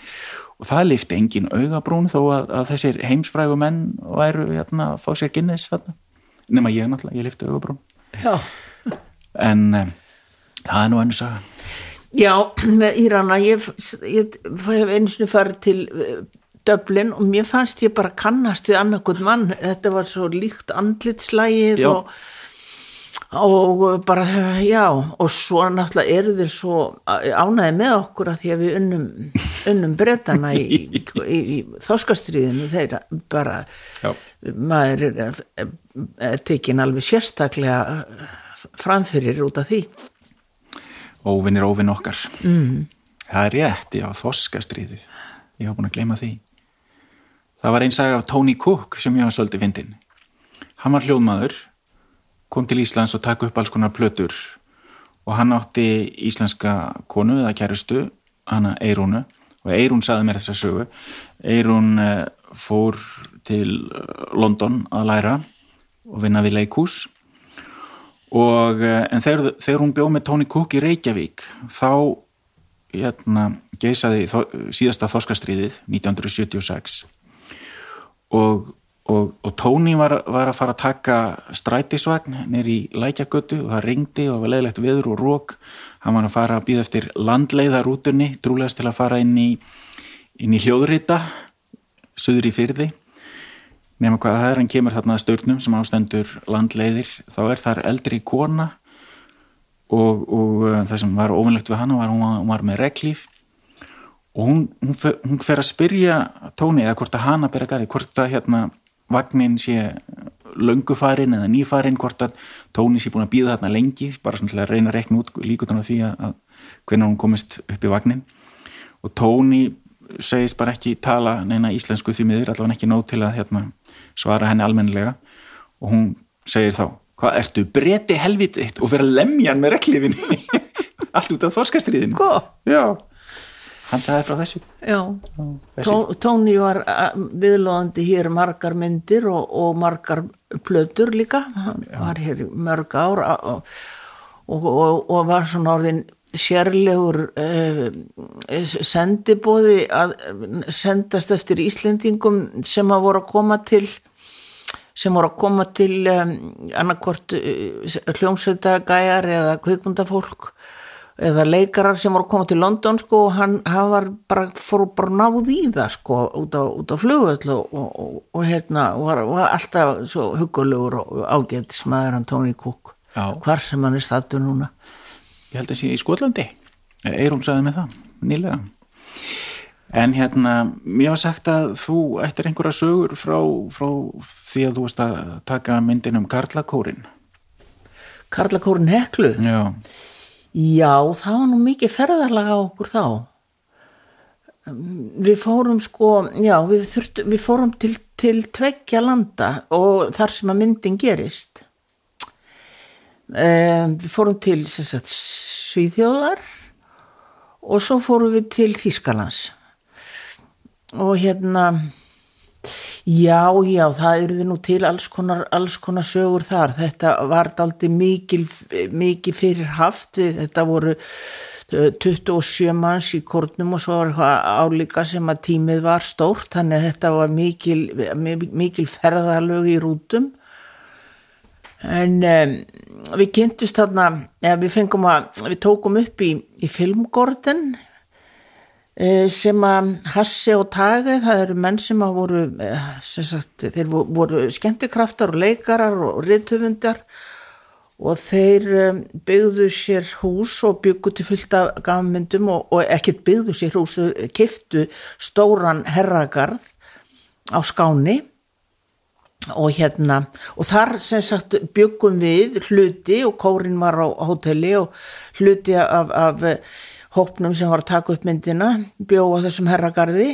og það lifti engin augabrún þó að, að þessir heimsfrægu menn væru hérna að fá sér þarna, nema ég náttúrulega, ég lifti augabrún Já. en um, það er nú einu saga. Já, með Írana ég, hef eins og farið til Dublin og mér fannst ég bara kannast við annarkot mann, þetta var svo líkt andlitslægið og, og bara, já og svo náttúrulega eru þeir svo ánæði með okkur að því að við unnum, unnum brettana í, í, í, í þáskastriðinu þeir bara já. maður er, er, er tekin alveg sérstaklega framfyrir út af því. Óvinn er óvinn okkar. Mm. það er rétt, já, þoskastriðið ég hafa búin að gleyma því Það var einn saga af Tony Cook sem ég hafa svolítið fyndin. Hann var hljóðmaður, kom til Íslands og takk upp alls konar plötur og hann átti íslenska konu eða kærustu, hana Eirúnu og Eirún saði mér þessa sögu. Eirún eh, fór til eh, London að læra og vinna við leikús og eh, en þegar, þegar hún bjóð með Tony Cook í Reykjavík þá hérna, geysaði síðasta þoskastriðið 1976 og, og, og Tóni var, var að fara að taka strætisvagn nýr í lækjagötu og það ringdi og var leðilegt viður og rók hann var að fara að býða eftir landleiðarútunni trúlegast til að fara inn í inn í hljóðrita söður í fyrði nema hvað það er, hann kemur þarna að störnum sem ástendur landleiðir, þá er þar eldri kona og, og uh, það sem var ofinlegt við hann var hún var með reglíf og hún, hún, fer, hún fer að spyrja Tóni eða hvort að hana bera gæði hvort að hérna vagnin sé löngufarin eða nýfarin hvort að Tóni sé búin að býða þarna lengi bara svona til að reyna að rekna út líkutan á því að, að hvernig hún komist upp í vagnin og Tóni segist bara ekki tala neina íslensku því miður allavega ekki nóg til að hérna, svara henni almennilega. Og hún segir þá hvað ertu breyti helvititt og vera lemjan með reglifinni allt út af þorskastriðinu já hann sagði frá þessu Já. Tóni var viðlóðandi hér margar myndir og, og margar plötur líka hann Já. var hér mörg ár og, og, og var svona orðin sérlegur eh, sendibóði að sendast eftir Íslendingum sem að voru að koma til sem voru að koma til um, annarkort uh, hljómsveitagæjar eða kveikmundafólk eða leikarar sem voru að koma til London sko og hann, hann var bara, fór bara náð í það sko út á, á flugvöld og, og, og hérna var, var alltaf svo hugulegur og ágættis maður hann Tony Cook. Já. hvar sem hann er stættu núna. Ég held að sé í Skotlandi. Eirum saði með það, nýlega. En hérna mér var sagt að þú ættir einhverja sögur frá, frá því að þú varst að taka myndin um Karlakórin Karlakórin Heklu? Já Já, það var nú mikið ferðarlaga á okkur þá. Við fórum sko, já, við, þurftu, við fórum til, til tveggja landa og þar sem að myndin gerist. Við fórum til sagt, Svíþjóðar og svo fórum við til Þískalands. Og hérna, Já, já, það eruði nú til alls konar, alls konar sögur þar. Þetta var daldi mikil, mikil fyrir haft við, þetta voru 27 manns í kórnum og svo var eitthvað álíka sem að tímið var stórt, þannig að þetta var mikil, mikil ferðalög í rútum. En um, við kynntust þarna, eða við að, við tókum upp í, í filmgórden Eh, sem að Hassi og Tage, það eru menn sem að voru, eh, sem sagt, þeir voru skemmtikraftar og leikarar og rittöfundar og þeir eh, byggðu sér hús og byggu til fullt af gafmyndum og, og ekkert byggðu sér hús, þau kiftu stóran herragarð á skáni og hérna, og þar sem sagt byggum við hluti og kórin var á hóteli og hluti af, af hópnum sem var að taka upp myndina bjóða þessum herragarði.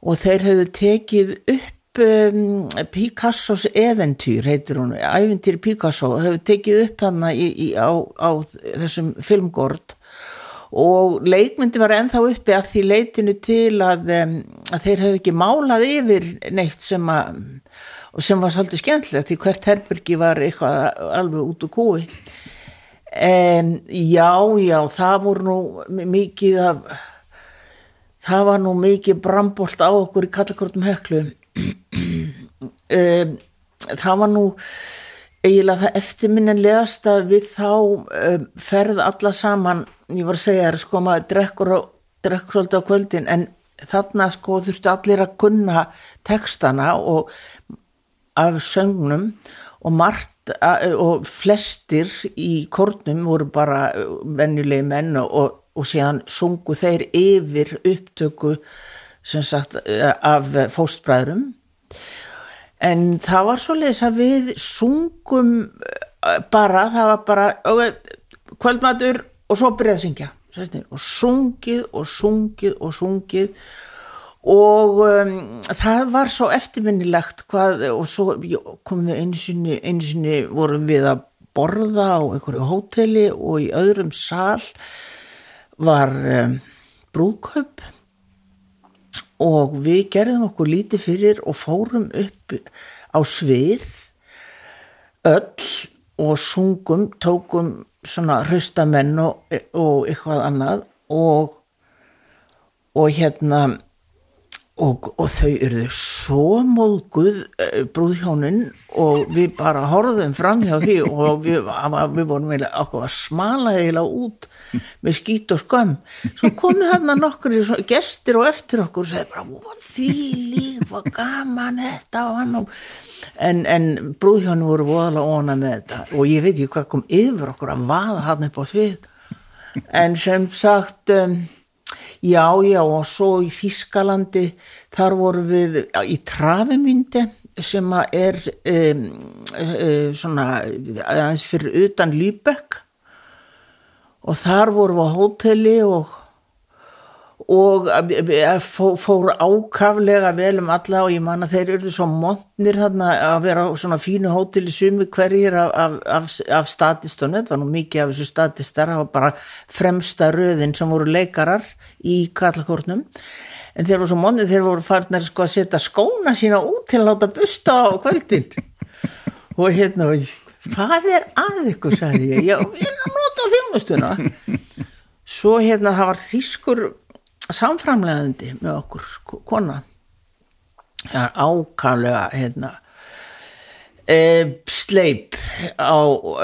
Og þeir hefðu tekið upp um, Picassos eventýr heitir hún, eventýr Picasso hefðu tekið upp hana í, í, á, á þessum filmgord. Og leikmyndi var enþá uppi að því leitinu til að, um, að þeir hefðu ekki málað yfir neitt sem að sem var svolítið skemmtilegt því hvert herbergi var eitthvað alveg út úr kúi en já, já, það voru nú mikið af það var nú mikið brambolt á okkur í kallakortum höklu um, það var nú eiginlega það eftirminnilegast að við þá um, ferð alla saman, ég var að segja þér sko maður drekkur, drekkur svolítið á kvöldin en þarna sko þurftu allir að kunna textana og af söngnum og margt og flestir í kornum voru bara vennulegi menn og, og síðan sungu þeir yfir upptöku sagt, af fóstbræðrum. En það var svo leiðis að við sungum bara, það var bara kvöldmatur og svo byrjaði að syngja og sungið og sungið og sungið og um, það var svo eftirminnilegt hvað og svo komum við einu sinni, einu sinni vorum við að borða á einhverju hóteli og í öðrum sál var um, brúðkaup. Og við gerðum okkur lítið fyrir og fórum upp á svið öll og sungum, tókum svona hrustamenn og, og eitthvað annað. Og og hérna Og, og þau eru svo móðguð eh, brúðhjónin og við bara horfðum fram hjá því og við, við vorum okkur að smala eða út með skýt og skömm. Svo komið hérna nokkur gestir og eftir okkur og segði bara því líf, hvað gaman þetta og hann og en, en brúðhjónin voru voðalega óna með þetta. Og ég veit ekki hvað kom yfir okkur að vaða hann upp á svið. En sem sagt um Já, já og svo í Þískalandi þar voru við í Travemynde sem er um, um, svona aðeins fyrir utan Lýbekk og þar voru við á hóteli og og fór ákaflega vel um alla og ég man að þeir eru svo montnir þarna að vera á svona fínu hóteli sumi hverjir af, af, af, af statistunni, þetta var nú mikið af þessu statistar, það var bara fremsta röðin sem voru leikarar í kallakortnum en þeir voru svo montnir, þeir voru farnir sko að setja skóna sína út til að láta busta á kvöldin. Og hérna, hvað er að ykkur, sagði ég, ég er að nota þjónustuna. Svo hérna það var þýskur samframlegandi með okkur kona. Ákvæmlega hérna e, sleip á,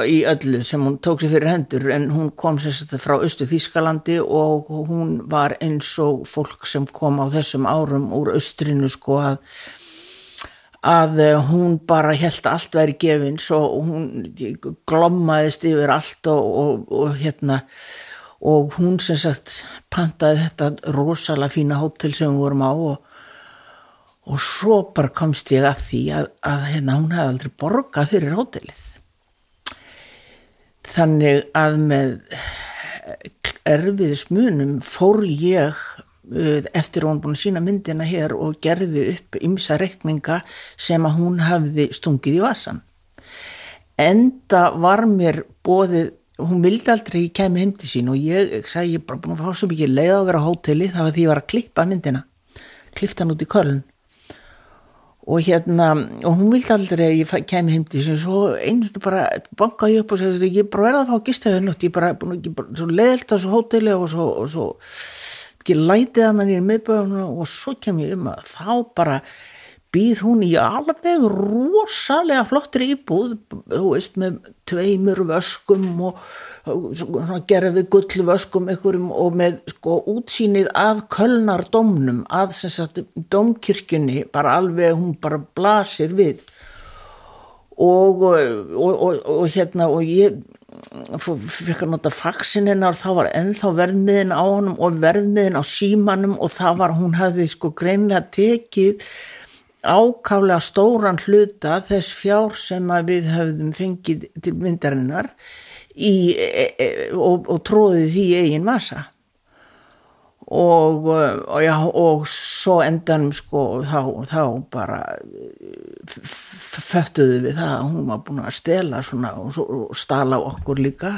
í öllu sem hún tók sér fyrir hendur en hún kom sérstaklega frá Östu Þískalandi og hún var eins og fólk sem kom á þessum árum úr Östrinu sko að að hún bara held allt væri gefins og hún glommaðist yfir allt og, og, og hérna og hún sem sagt pantaði þetta rosalega fína hótel sem við vorum á og, og svo bara komst ég að því að, að hérna, hún hefði aldrei borgað fyrir hótelið. Þannig að með erfiðismunum fór ég uh, eftir hún búin að sína myndina hér og gerði upp ymsa rekninga sem að hún hafði stungið í vasan enda var mér bóðið hún vildi aldrei ekki kemja heim til sín og ég, ég sagði ég er bara búin að fá svo mikið leið að vera á hóteli það var því ég var að klippa myndina klippta hann út í körlun. Og hérna, og hún vildi aldrei að ég kæmi heim til þess svo einu sinni bara banka ég upp og segja ég er bara verða að fá þau nótt ég bara, ég bara leðilt á svo hóteli og svo, og svo ekki lætið hann í miðböðunum og svo kem ég um að þá bara býr hún í alveg rosalega flottir íbúð veist með tveimur vöskum og svona gerfi gullvöskum einhverjum og með sko útsýnið að kölnardómnum að sagt dómkirkjunni bara alveg hún bara blasir við. Og, og, og, og hérna og ég fikk að nota faxin hennar þá var ennþá verðmiðin á honum og verðmiðin á símanum og það var hún hafði sko greinlega tekið ákálega stóran hluta þess fjár sem við höfðum fengið til myndarinnar í, e, e, og, og tróðið því eigin massa og, og, já, og svo endanum sko þá, þá bara föttuðu við það að hún var búin að stela svona og, og stala okkur líka.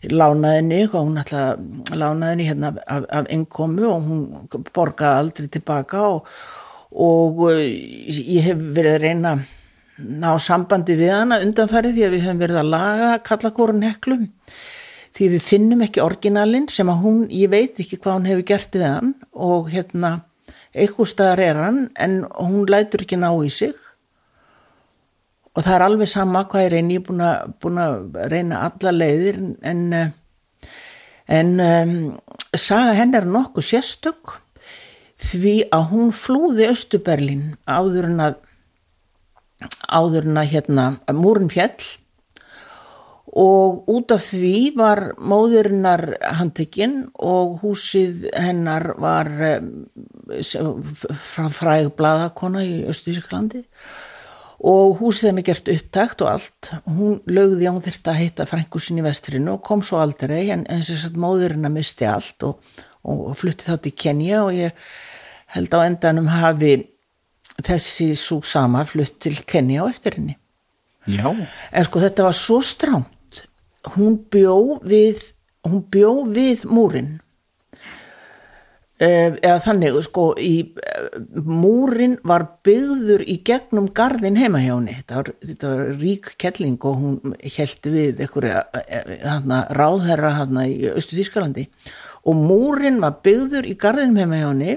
Lánaðinni og hún alltaf lánaðinni hérna af, af innkomu og hún borgaði aldrei tilbaka og, og ég hef verið að reyna ná sambandi við hana undanfærið því að við höfum verið að laga kallakórun heklum því við finnum ekki orginalinn sem að hún, ég veit ekki hvað hún hefur gert við hann og hérna eitthvað staðar er hann en hún lætur ekki ná í sig. Og það er alveg sama hvað ég reyni, ég er búin að, reyna alla leiðir en en um, saga henn er nokkuð sérstök því að hún flúði Östuberlin áður en að áður en að hérna múrin fjall og út af því var móðurinnar handtekinn og húsið hennar var frá fræg bladakona í Östurísklandi og húsið hennar gert upptækt og allt. Hún lögði án þurft að heita frængusin í vesturinu og kom svo aldrei en eins og þess að móðurinnar misti allt og, og flutti þá til Kenja og ég held á endanum hafi þessi svo sama flutt til Kenja á eftir henni Já. en sko þetta var svo stránt hún bjó við hún bjó við múrin eða þannig sko í múrin var byggður í gegnum gardin heima hjá henni. Þetta var, þetta var rík kelling og hún held við einhverja ráðherra hana í Östu Þískalandi og múrin var byggður í gardin heima hjá henni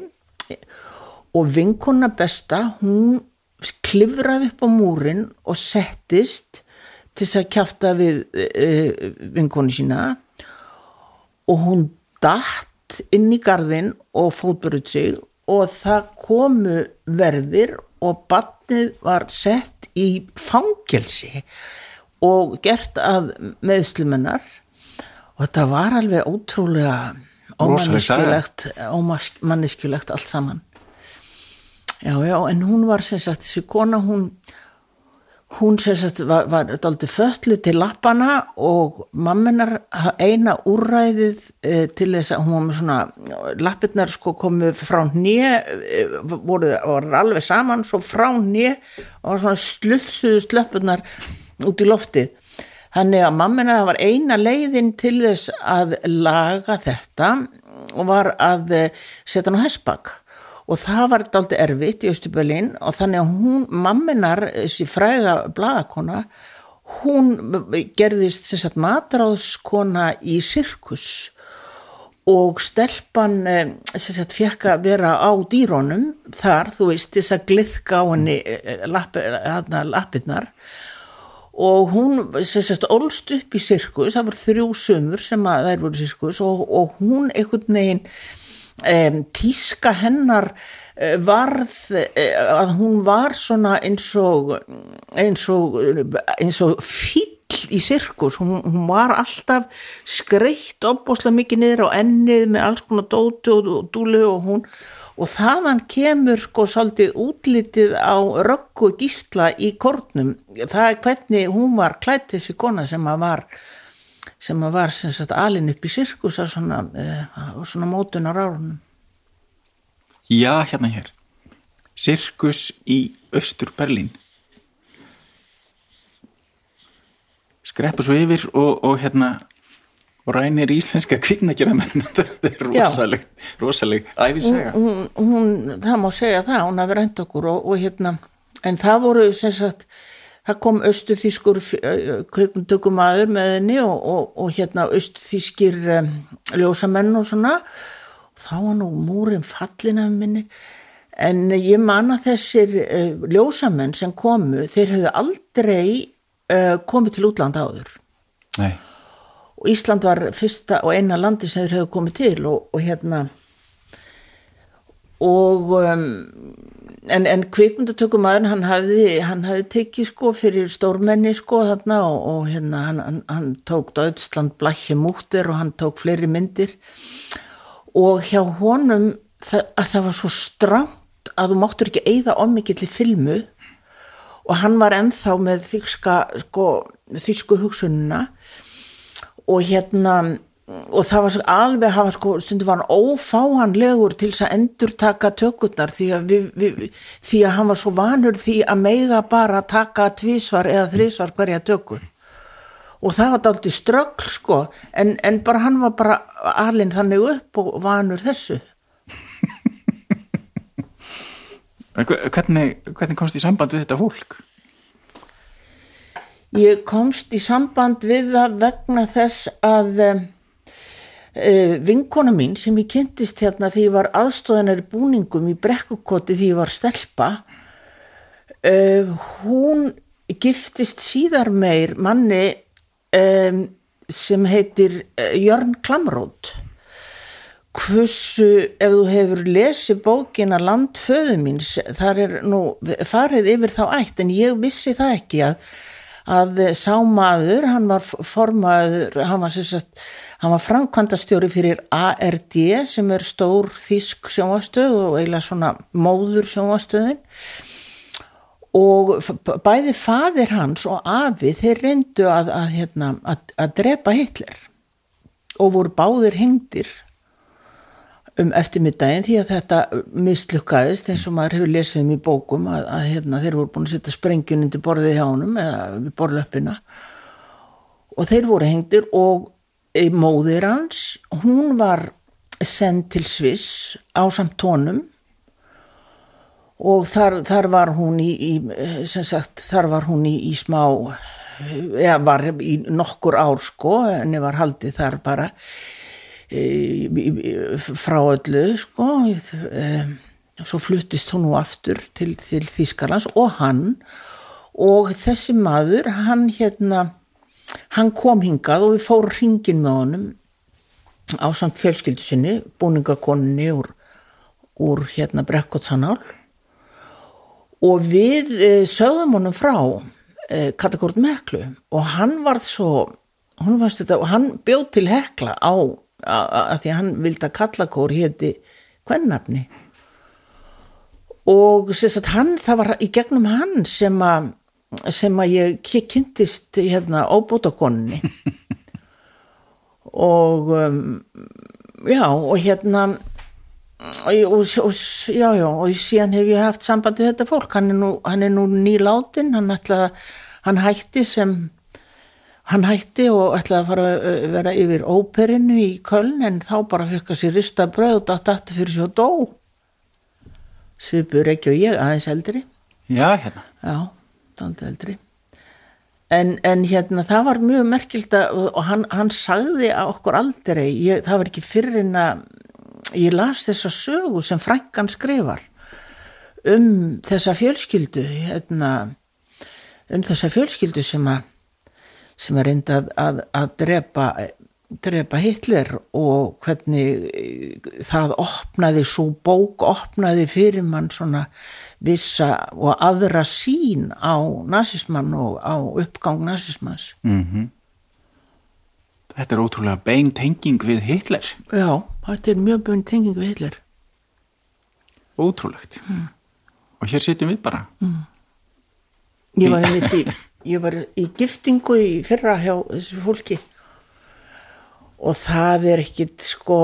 og vinkona besta hún klifraði upp á múrin og settist til þess að kjafta við uh, vinkonu sína. Og hún datt inn í gardin og fótbruð sig. Og það komu verðir og batnið var sett í fangelsi og gert að meðslumennar og þetta var alveg ótrúlega ómanneskjulegt allt saman Já, já, en hún var sem sagt, þessi kona, hún, hún sem sagt var, var daldi föllu til lappana og mammenar eina úræðið e, til þess að hún var með svona, lappirnar sko komið frá nýja, e, voru, voru alveg saman, svo frá nýja og var svona slufsuðu slöppurnar út í loftið. Þannig að mammenar var eina leiðin til þess að laga þetta og var að setja hann á hessbakk og það var daldi erfitt í Östubölin og þannig að hún, mamminar þessi fræga bladakona hún gerðist sagt matráðskona í sirkus. Og stelpan sem sagt fekk að vera á dýrónum þar, þú veist, þess að gliðka á henni lappirnar. Og hún sagt ólst upp í sirkus, það voru þrjú sömur sem að þær voru sirkus og, og hún einhvern veginn tíska hennar uh, varð uh, að hún var svona eins og eins og, og fíll í sirkus, hún, hún var alltaf skreitt opbóslega mikið niður á ennið með alls konar dóti og, og dúlu og hún og þaðan kemur sko svolítið útlitið á röggu gísla í kornum, það er hvernig hún var klætt þessi kona sem að var sem var sem sagt alin upp í sirkus á svona, uh, svona mótunar árunum. Já, hérna hér. Sirkus í Östur Berlín. Skreppur svo yfir og, og hérna og rænir íslenska kviknagjörðamenn þetta er rosalegt rosaleg æfinsega hún, hún, það má segja það, hún hafi rænt okkur og, og hérna en það voru sem sagt það kom austuþýskur kveikmyndugumadur með henni og, og, og hérna austuþýskir um, ljósamenn og svona. Og þá var nú múrin fallin af minni en ég man að þessir uh, ljósamenn sem komu þeir höfðu aldrei uh, komið til útlanda áður. Nei. og Ísland var fyrsta og eina landi sem þeir höfðu komið til og, og hérna. Og um, en, en kvikmyndatökumæður hann hafði, hann hafði tekið sko fyrir stórmenni sko þarna og, og hérna hann, hann, hann tók Deutschland blækja múttir og hann tók fleiri myndir. Og hjá honum það, að það var svo stránt að þú máttur ekki eigða ommikill í filmu. Og hann var ennþá með þýska sko, þýsku hugsununa og hérna og það var alveg hafa sko stundu var hann ófáanlegur til þess að endur taka tökurnar því að, við, við, því að hann var svo vanur því að meiga bara að taka tvísvar eða þrísvar hverja tökur. Og það var dálítið ströggl sko. En, en bara hann var bara alveg þannig upp og vanur þessu. Hvernig, hvernig komst í samband við þetta fólk? Ég komst í samband við það vegna þess að Uh, vinkona mín sem ég kynntist hérna því ég var aðstóðanar búningum í brekkukoti því ég var stelpa uh, hún giftist síðar meir manni sem heitir uh, Jörn Klamrót. Hversu ef þú hefur lesið bókina Landföðu míns þar er nú farið yfir þá ætt en ég vissi það ekki að að sá maður, hann var formaður, hann var sérstaklega Hann var framkvæmdastjóri fyrir ARD sem er stór þísk sjónvastöð og eiginlega svona móður sjónvastöðin og bæði fadir hans og afi þeir reyndu að, að, hérna, að, að drepa Hitler og voru báðir hengdir um eftirmiddaginn því að þetta mislukkaðist eins og maður hefur lesið um í bókum að hérna, þeir voru búin að setja sprengjun undir borðið hjá honum eða við borðlöppina. Og þeir voru hengdir og móðir hans, hún var sendt til Sviss á samt tónum og þar, þar var hún í, í sagt, þar var hún í, í smá eða var í nokkur ár sko, henni var haldið þar bara e, frá öllu sko e, svo fluttist hún nú aftur til, til Þískarlands og hann. Og þessi maður, hann hérna hann kom hingað og við fórum hringin með honum á samt fjölskyldu sinni búningakoninni úr, úr hérna Brekkotsanál og við e, sögðum honum frá e, Katakort Meklu. Og hann varð svo þetta, og hann bjóð til hekla á að því að hann vildi að Kallakór hétti hvennarni og sagt, hann, það var í gegnum hann sem að sem að ég kynntist hérna óbútakonni og um, já og hérna og, og, og, já, já, og síðan hef ég haft samband við þetta fólk. Hann er nú, hann er nú nýláttinn hann, hann hætti sem hann hætti og ætlaði að fara að vera yfir óperinu í Köln en þá bara að sér rista bröð og dætt aftur fyrir svo dó. Svipur ekki og ég aðeins eldri. Já hérna. Já aldrei eldri. En, en hérna það var mjög merkild og hann, hann sagði að okkur aldrei, ég, það var ekki fyrir en að ég las þessa sögu sem Frankan skrifar um þessa fjölskyldu hérna, um þessa fjölskyldu sem að sem er reyndað að, að drepa drepa Hitler og hvernig það opnaði svo bók opnaði fyrir mann svona vissa og aðra sín á nazismann og á uppgang nazismans mm -hmm. Þetta er ótrúlega bein tenging við Hitler. Já, þetta er mjög bein tenging við Hitler. Ótrúlegt. Mm. og hér sitjum við bara. Mm. Ég var í, ég var í giftingu í fyrra hjá þessu fólki. Og það er ekkit sko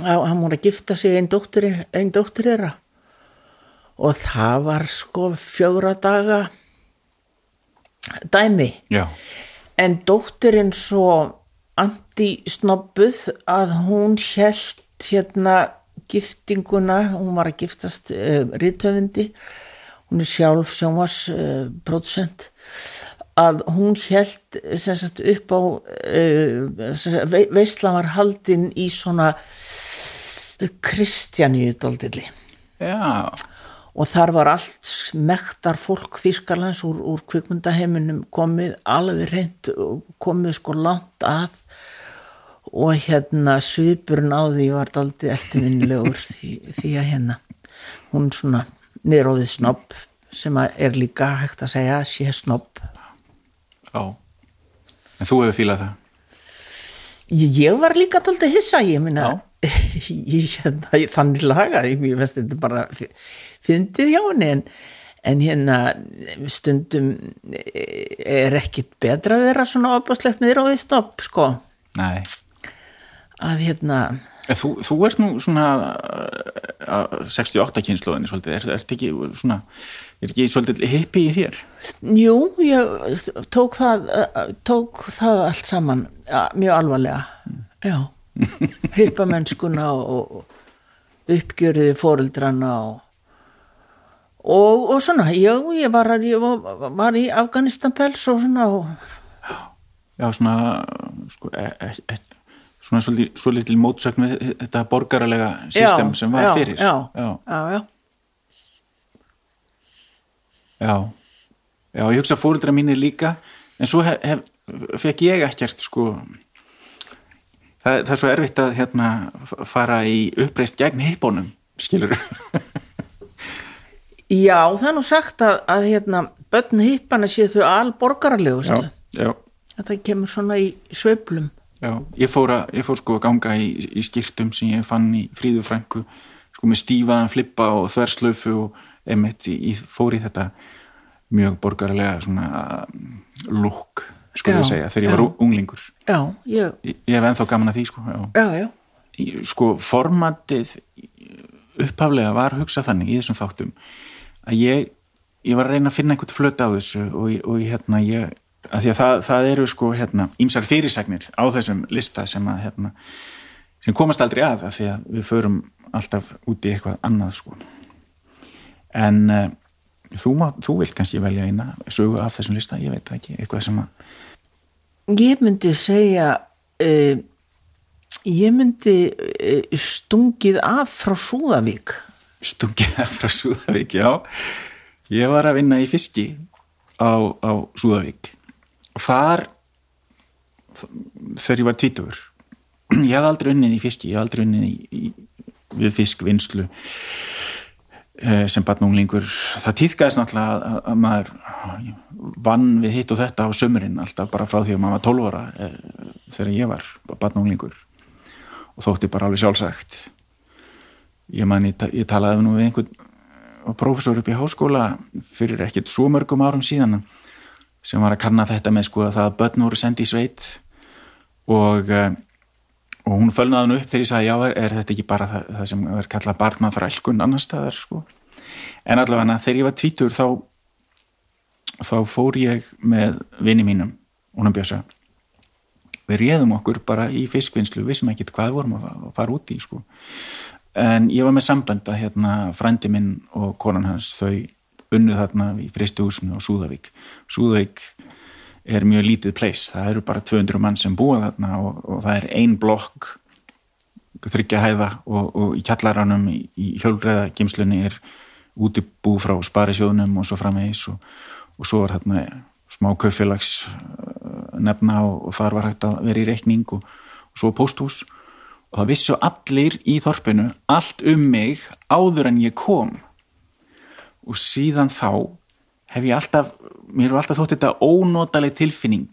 hann múið að gifta sig einn dóttir, ein dóttir þeirra og það var sko fjóra daga dæmi. Já. en dóttirinn svo anti-snobbuð að hún held hérna giftinguna, hún var að giftast uh, eh, rítöfundi hún er sjálf sjónvarsproducent að hún held sagt, upp á uh, veistlan var haldinn í svona kristjaníu doldilli Já, og þar var allt mektar fólk Þýskarlands úr, úr kvikmyndaheiminum komið alveg reynd og komið sko langt að. Og hérna svipurinn á því var aldrei eftirminnilegur því, því að hérna hún svona niðróðið snopp sem er líka hægt að segja sé snopp já En þú hefur fílað það? Ég, var líka aldrei hissa ég minna hérna, þannig lagaði ég veist þetta bara fyndið hjá henni en, en hérna stundum er ekkit betra að vera svona opáslegt niður á því stopp sko. Nei. Að hérna Þú, þú ert nú svona uh, 68 kynnslóðinni svolítið, er, er ekki svona, er ekki svolítið hippi í þér? jú, ég tók það uh, tók það allt saman ja, mjög alvarlega. Já, hippamennskuna og, og uppgjörði fóreldrana og Og, og svona, já, ég var, ég var, var í Afganistan pels og svona og, Já, svona sko, e, e, e, svona svolítið, svolítið mótsögn við þetta borgaralega system Já, sem var já, fyrir. já. já, já, já, já, ég hugsa fóreldra mínir líka en svo hef, hef, fekk ég ekkert sko. Það, það er svo erfitt að hérna fara í uppreist gegn hippónum skilur já, það er nú sagt að, að hérna, börn hippana séu þau alborgaralegustu. já, Þetta kemur svona í sveiflum. já, ég fór, að, ég fór sko að ganga í, í skýrtum sem ég fann í fríðu frænku sko með stífaðan flippa og þverslöfu og emitt, ég fór í þetta mjög borgarlega svona lúk, sko Já, ég segja þegar ég var já. unglingur Já, ég, ég, ég hef ennþá gaman að því sko já. já, já, sko formatið upphaflega var hugsað þannig í þessum þáttum að ég, ég var að reyna að finna einhvern flöt á þessu og, og hérna ég að því að það, það eru sko hérna ímsar fyrirsagnir á þessum lista sem að hérna sem komast aldrei að af því að við förum alltaf út í eitthvað annað sko. En uh, þú, má, þú vilt kannski velja eina sögu af þessum lista, ég veit ekki eitthvað sem að ég myndi segja uh, ég myndi uh, stungið af frá Súðavík stungið frá Súðavík, já. Ég var að vinna í fiski á, á Súðavík. Og þar þegar ég var tvítugur ég hef aldrei unnið í fiski ég hef aldrei unnið í, í, við fiskvinnslu eh, sem batnunglingur það týðgæðist náttúrulega að maður vann við hitt og þetta á sömurinn alltaf bara frá því að maður var 12 ára eh, þegar ég var batnunglingur og þótti bara alveg sjálfsagt ég man, ég, ég talaði nú við einhvern og prófessor upp í háskóla fyrir ekkert svo mörgum árum síðan sem var að kanna þetta með sko að það að börn voru sendi í sveit og, eh, og hún fölnaði hann upp þegar ég sagði já, er, er þetta ekki bara það, það sem er kallað barnað þrælkun annar staðar sko? En allavega þegar ég var tvítur þá þá fór ég með vini mínum, húnum Bjösa við réðum okkur bara í fiskvinnslu, vissum ekkert hvað við vorum að fara út í sko en ég var með samband að hérna frændi minn og konan hans þau unnu þarna í fristuhúsinu á Súðavík. Súðavík er mjög lítið place, það eru bara 200 mann sem búa þarna og, og það er ein blokk þryggja hæða og, og í kjallaranum í, í hjólgreða gemslunni er útibú frá sparisjóðnum og svo framvegis og, og svo var þarna smá kaufélags nefna og, og þar var hægt að vera í reikning og, svo pósthús. og það vissu allir í þorpinu allt um mig áður en ég kom. Og síðan þá hef ég alltaf, mér er alltaf þótt þetta ónotaleg tilfinning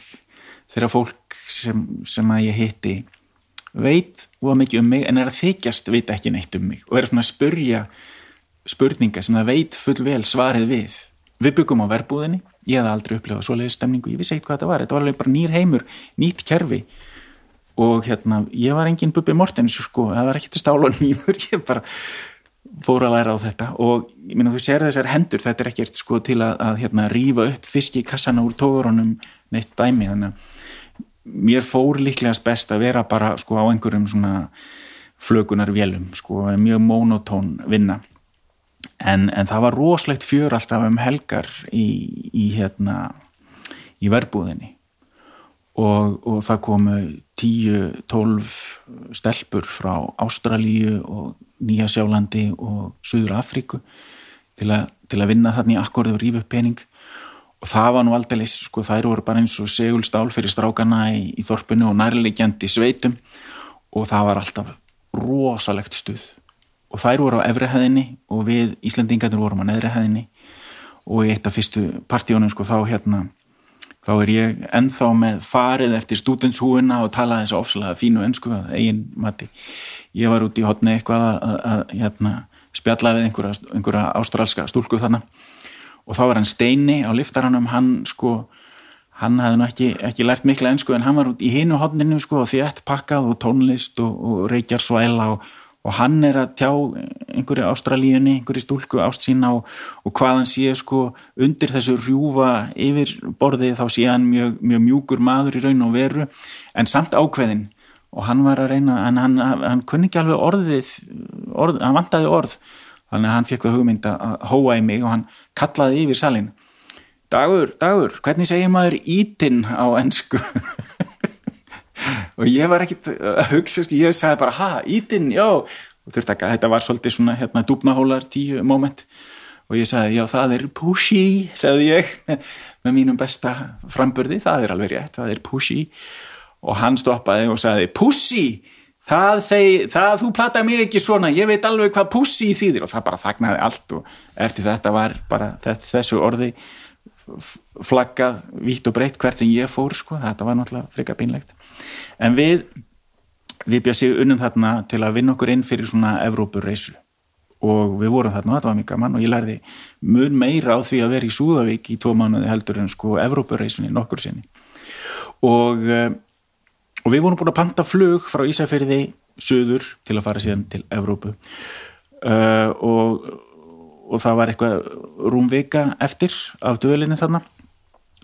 þegar fólk sem, sem að ég hitti veit og mikið um mig en er að þykjast veit ekki neitt um mig og er svona að spurja spurninga sem það veit full vel svarið við. Við byggum á verbúðinni, ég hef aldrei upplifað svoleiðis stemningu, ég vissi eitthvað hvað þetta var. Þetta var alveg bara nýr heimur, nýtt kerfi og hérna, ég var engin Bubbi Mortens sko, það var til stála nýður, ég bara fór að læra á þetta. Og ég meina þú sér þessar hendur, þetta er ekkert sko til að, að hérna rífa upp fiski kassana úr tóðurunum neitt dæmi. Þannig að mér fór líklegast best að vera bara sko á einhverjum svona flögunar vélum sko, mjög monotón vinna. En, en það var roslegt fjör alltaf um helgar í, í hérna í verbúðinni. Og, og það komu 10-12 stelpur frá Ástralíu og Nýja Sjálandi og Suður Afríku til, til að vinna þarna í akkorðu og rífu upp pening. Og það var nú aldrei, sko þær voru bara eins og segulstál fyrir strákana í, í þorpinu og nærlegjandi sveitum. Og það var alltaf rosalegt stuð. Og þær voru á efrihæðinni og við Íslandingarnir vorum á neðrihæðinni og í eitt af fyrstu partíunum sko þá hérna þá er ég ennþá með farið eftir stúdenshúina og talaði þess að ofsalega fínu ennsku að eigin mati. Ég var út í hotni eitthvað að, að, að hérna, spjalla við einhverja, einhverja ástralska stúlku þannig og þá var hann Steini á liftaranum hann sko hann hafði nú ekki, ekki lært mikla ennsku en hann var út í hinu hodninu sko og þétt pakkað og tónlist og, og reykjar svæla og og hann er að tjá einhverju ástralíunni, einhverju stúlku ást sína og, og hvað hann sé sko undir þessu rjúfa yfir borðið þá sé hann mjög, mjög mjúkur maður í raun og veru. En samt ákveðin og hann var að reyna, en hann, hann kunni ekki alveg orðið, orð, hann vantaði orð. Þannig að hann fekk það hugmynd að hóa í mig og hann kallaði yfir salin Dagur, Dagur, hvernig segir maður ítinn á ennsku og ég var ekkit að hugsa sko, ég sagði bara ha, ítinn, já. Og þurfti ekki að þetta var svolítið svona hérna dúbnahólar tíu moment. Og ég sagði já það er pushy sagði ég með mínum besta framburði, það er alveg rétt það er pushy. Og hann stoppaði og sagði pussy það segi, það þú platta mig ekki svona ég veit alveg hvað pussy þýðir. Og það bara þagnaði allt og eftir þetta var bara þessu orði flaggað vítt og breytt hvert sem ég fór sko, þetta var náttúrulega frika pínlegt en við við bjössið unnum þarna til að vinna okkur inn fyrir svona Evrópurreisu og við vorum þarna og þetta var mjög gaman og ég lærði mun meira á því að vera í Súðavík í tvo mánuði heldur en sko Evrópurreisunni nokkur sinni. Og, eh, og við vorum búin að panta flug frá Ísafjörði söður til að fara síðan til Evrópu. Uh, og, og það var eitthvað rúmvika eftir af döðlinni þarna.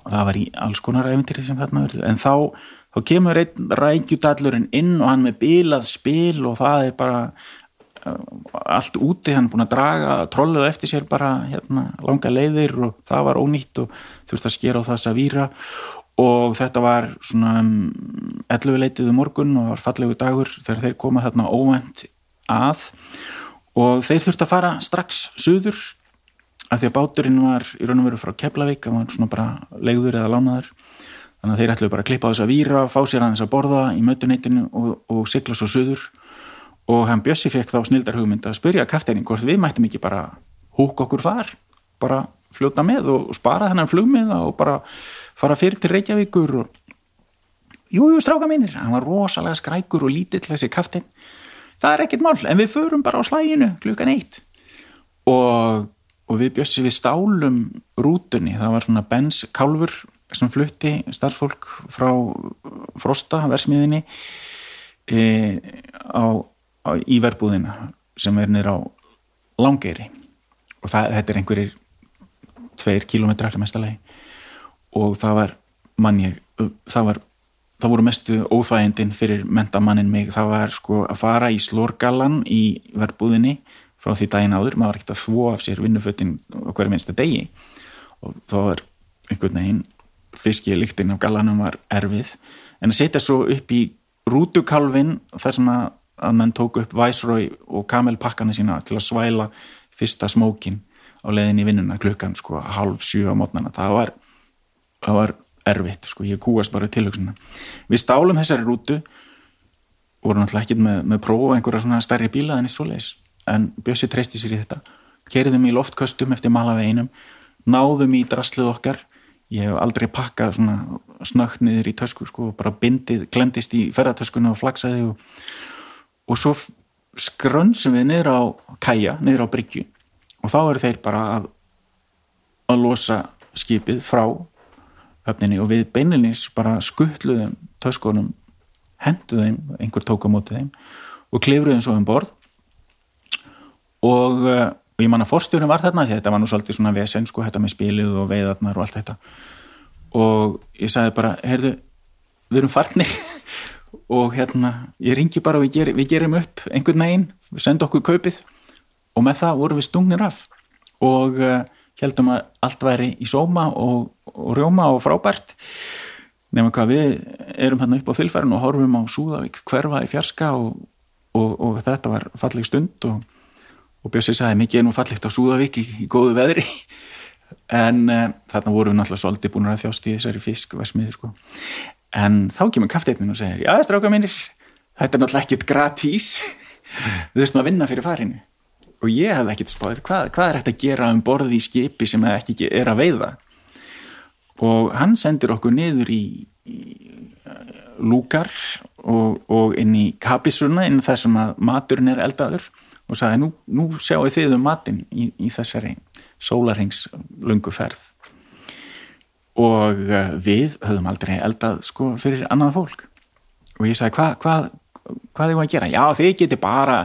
Og það var í alls konar æfintir sem þarna verður en þá þá kemur einn rækjudallurinn inn og hann með bilað spil og það er bara uh, allt úti, hann er búin að draga trolluð eftir sér bara hérna, langa leiðir og það var ónýtt og þurfti að skera á þess að výra og þetta var svona um, 11 leitið um morgun og var fallegu dagur þegar þeir koma þarna óvend að. Og þeir þurfti að fara strax suður af því að báturinn var í raun og veru frá Keflavík, það var svona bara leiður eða lánaður þannig að þeir ætlu bara að klippa á þess að výra fá sér aðeins að borða í mötuneytinu og, og sigla svo söður og hann Bjössi fekk þá snildar hugmynd að spyrja kafteinin hvort við mættum ekki bara húk okkur far, bara fljóta með og spara þennan flugmiða og bara fara fyrir til Reykjavíkur og jújú stráka mínir, hann var rosalega skrækur og lítill þessi kaftein það er ekkit mál, en við förum bara á slæginu klukkan eitt. Og, og við Bjössi við stálum rútunni, það var svona Benz kálfur sem flutti starfsfólk frá Frosta, versmiðinni e, á, á, í verbúðina sem er nýra á Langeyri. Og það, þetta er einhverjir tveir kílometrar mestalagi og það var manni, það var það voru mestu óþægindin fyrir mentamannin mig, það var sko að fara í slórgalan í verbúðinni frá því daginn áður, maður var ekkert að þvó af sér vinnuföttin okkur minnsta degi. Og þá var einhvern veginn fiskilíktinn af galanum var erfið. En að setja svo upp í rútukalvin þar sem að, að mann tók upp Viceroy og Camel pakkana sína til að svæla fyrsta smókin á leðin í vinnuna klukkan sko halv sjú á mótnana það var, það var erfitt sko, ég kúast bara tilhugsunna við stálum þessari rútu voru náttúrulega ekki með, með prófa einhverja svona stærri bíla en eitt svo leiðis en Bjössi treysti sér í þetta. Kerðum í loftköstum eftir malaveginum náðum í draslið okkar ég hef aldrei pakkað svona snögt niður í tösku sko, bara bindið, glemdist í ferðartöskuna og flagsaði og, og svo skrönsum við niður á kæja, niður á bryggju. Og þá eru þeir bara að að losa skipið frá höfninni og við beinilins bara skuttluðum töskunum henduðum, einhver tók á mótið þeim og klifruðum svo um borð. Og og ég man að forstjórin var þarna þetta var nú svolítið svona vesen sko, þetta með spilið og veiðarnar og allt þetta. Og ég sagði bara, heyrðu við erum farnir. Og hérna, ég ringi bara og við, ger, við gerum upp einhvern veginn, við sendum okkur kaupið. Og með það vorum við stungnir af. Og uh, heldum að allt væri í sóma og, og rjóma og frábært. Nema hvað við erum hérna upp á þilfærin og horfum á Súðavík hverfa í fjarska og, og, og þetta var falleg stund og, og Björsi sagði mikið er nú fallegt á Súðavík í, í góðu veðri. En uh, þarna vorum við náttúrulega svolítið búin að þjást í þessari fiskvesmiði sko. en þá kemur kafteitnin og segir já stráka minnir, þetta er náttúrulega ekkit gratís við þurftum að vinna fyrir farinu. Og ég hafði ekkert spáðið hvað, hvað er þetta að gera um borði í skipi sem ekki er að veiða? Og hann sendir okkur niður í, í uh, lúkar og, og inn í kapisuna inn þar sem að maturinn er eldaður og sagði nú, nú sjáu þið um matin í, í þessari sólarhengs lungu ferð. Og uh, við höfum aldrei eldað sko fyrir annað fólk. Og ég sagði hvað hva, hvað er það að gera? Já þið geti bara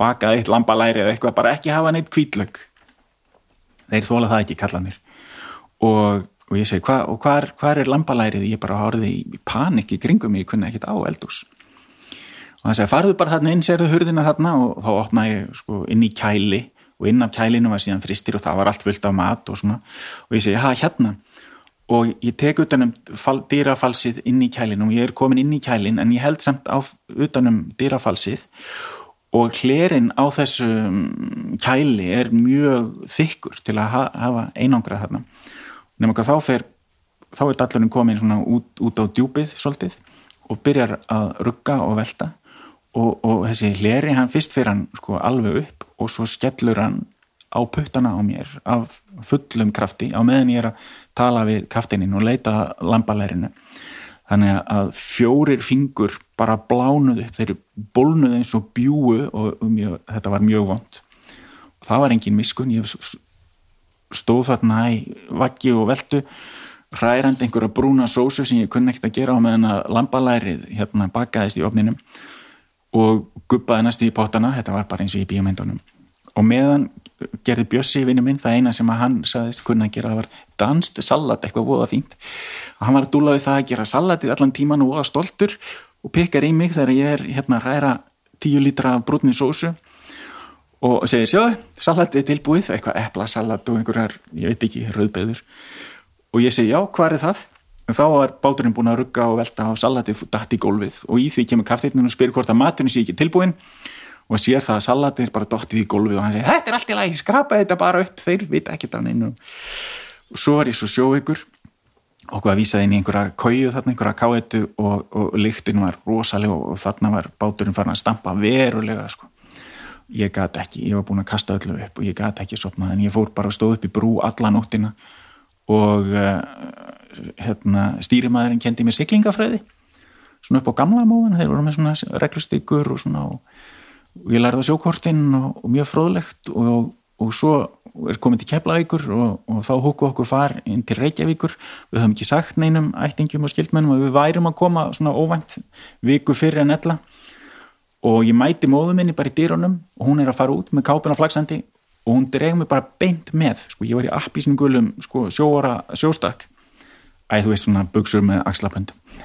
bakað eitt lambalæri eða eitthvað, bara ekki hafa neitt kvítlögg þeir þóla það ekki kallanir og, og ég segi, hva, og hvar, hvar er lambalærið? Ég bara horfið í, panik í kringum ég kunni ekkit á eldús og það segi, farðu bara þarna inn, serðu hurðina þarna. Og þá opnaði ég sko inn í kæli. Og inn af kælinu var síðan fristir og það var allt fullt af mat og svona. Og ég segi, ha, hérna. Og ég tek utanum dýrafalsið inn í kælinu. Og ég er komin inn í kælin en ég held samt á utanum dýrafalsið og hlerin á þessu kæli er mjög þykkur til að hafa einangrað þarna. Nema hvað þá fer þá er dallurinn komin svona út, út á djúpið svolítið og byrjar að rugga og velta og, og þessi hleri hann fyrst fyrir hann sko alveg upp og svo skellur hann á puttana á mér af fullum krafti á meðan ég er að tala við kaftininn og leita lambalerinu. Þannig að fjórir fingur bara blánuð upp, þeir bólnuð eins og bjúu og mjög, þetta var mjög vond og það var engin miskun, ég stóð þarna í vaggi og veldu hrærandi einhverja brúna sósu sem ég kunni ekkert að gera á meðan að lambalærið hérna bakaðist í ofninum og guppaði næstu í potana, þetta var bara eins og í bíomendunum og meðan gerði Bjössi vinnu minn, það eina sem hann saðist kunna að gera, það var danst salat eitthvað voða fínt. Og hann var að dúla við það að gera salatið allan tíman og voða stoltur og pekar í mig þegar ég er hérna að ræra tíu lítra brúnni sósu og segir sjóðu, salatið tilbúið eitthvað eplasalat og einhverjar ég veit ekki, rauðbeður og ég segi já, hvað er það? En þá var báturinn búin að rugga og velta á salatið dætt í gólfið. Og í því kemur kafteitnum og spyr hvort að maturinn sé ekki tilbúin og sér það að salatir bara dottið í gólfið og hann segir þetta er allt í lagi, skrapa þetta bara upp þeir vita ekkert af neinu. Og svo var ég svo sjóveikur og hvað vísaði inn í einhverja kóju þarna, einhverja káetu og, og lyktin var rosalega og þarna var báturinn farin að stampa verulega sko. ég gæti ekki, ég var búin að kasta öllu upp og ég gæti ekki sopnað en ég fór bara að stóð upp í brú alla nóttina og uh, hérna, stýrimæðurinn kendi mér siklingafræði svona upp á gamla móðan, þeir voru með svona reglustykur og svona og og ég lærði á sjókortinn og, og mjög fróðlegt og, og svo er komið til Keflavíkur og, þá húku okkur far inn til Reykjavíkur. Við höfum ekki sagt neinum ættingum og skildmennum að við værum að koma svona óvænt viku fyrir en ella. Og ég mæti móðu minni bara í dýrunum og hún er að fara út með kápuna flagsandi og hún dreg mig bara beint með sko, ég var í appisnum gulum sko, sjóara sjóstak æð þú veist svona buksur með axlapöndum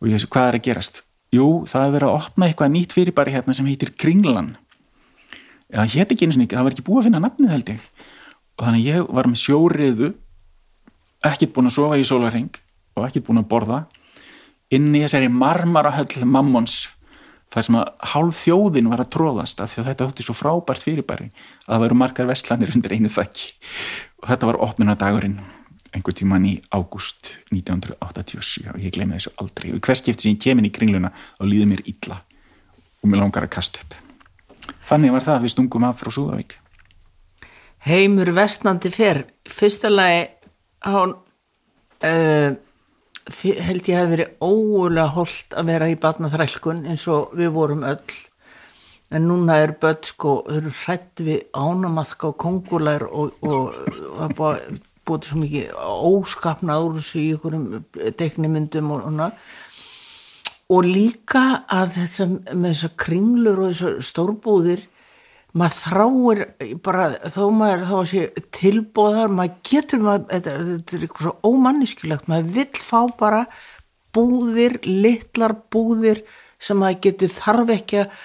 og ég veist hvað er að gerast? Jú, það er verið að opna eitthvað nýtt fyrirbæri hérna sem heitir Kringlan. Það hétt ekki eins og nýtt, það var ekki búið að finna nafnið held ég. Og þannig ég var með sjóriðu ekkert búin að sofa í sólarheng og ekkert búin að borða inn í þessari marmarahöll mammons þar sem að hálf þjóðin var að tróðast af því að þetta höfði svo frábært fyrirbæri að það veru margar vestlanir undir einu þakki og þetta var opnunadagurinn einhver tíman í ágúst 1987 og ég gleymi þessu aldrei. Og hvers skipti sem ég kemin í kringluna þá líði mér illa og mér langar að kasta upp. Þannig var það að við stungum af frá Súðavík. Heimur vestnandi fer. Fyrsta lagi hann uh, held ég að verið óulega holdt að vera í batnaþrælkun eins og við vorum öll. En núna er börn sko, þau eru hrætt við ánamaðka og kongulær og, og, og, og búið svo mikið óskapnað úr þessu í einhverjum teknimyndum og svona. Og líka að þetta með þessar kringlur og þessar stórbúðir maður þráir bara þó maður þá að sé tilbóðar maður getur maður, þetta, þetta er eitthvað svo ómanniskilegt, maður vill fá bara búðir, litlar búðir sem maður getur þarf ekki að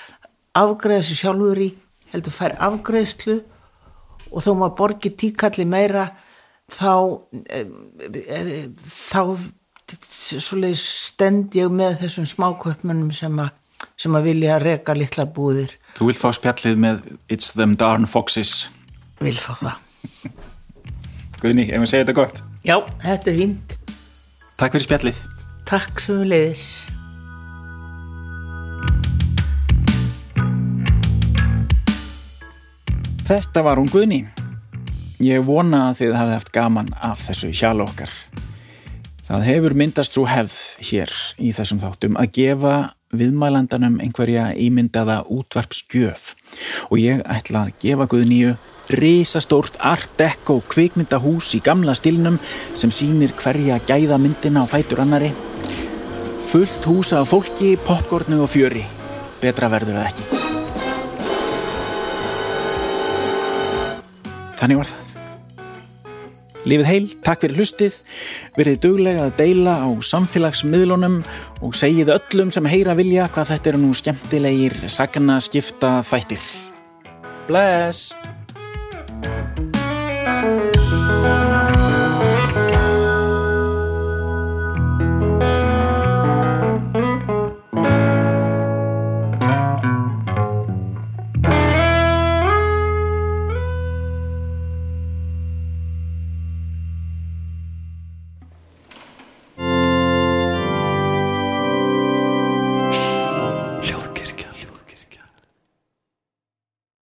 afgreða sér sjálfur í heldur fær afgreðslu og þó maður borgi tíkalli meira þá e, e, þá svoleiðis stend ég með þessum smáköpmunum sem að sem að vilja reka litla búðir Þú vilt fá spjallið með It's them darn foxes. Vil fá það. Guðni, ef við segja þetta gott? Já, þetta er fínt. Takk fyrir spjallið. Takk sem við leiðis Þetta var hún Guðni Ég vona að þið hafið haft gaman af þessu hjal okkar. Það hefur myndast svo hefð hér í þessum þáttum að gefa viðmælandanum einhverja ímyndaða útvarpsgjöf. Og ég ætla að gefa Guðníu risastórt art deco kvikmyndahús í gamla stilnum sem sýnir hverja gæða myndina á fætur annari fullt húsa af fólki, popcornu og fjöri. Betra verður það ekki. Þannig var það Lífið heil, takk fyrir hlustið, verið duglega að deila á samfélagsmiðlunum og segið öllum sem heyra vilja hvað þetta eru nú skemmtilegir sagna skipta þættir. Bless!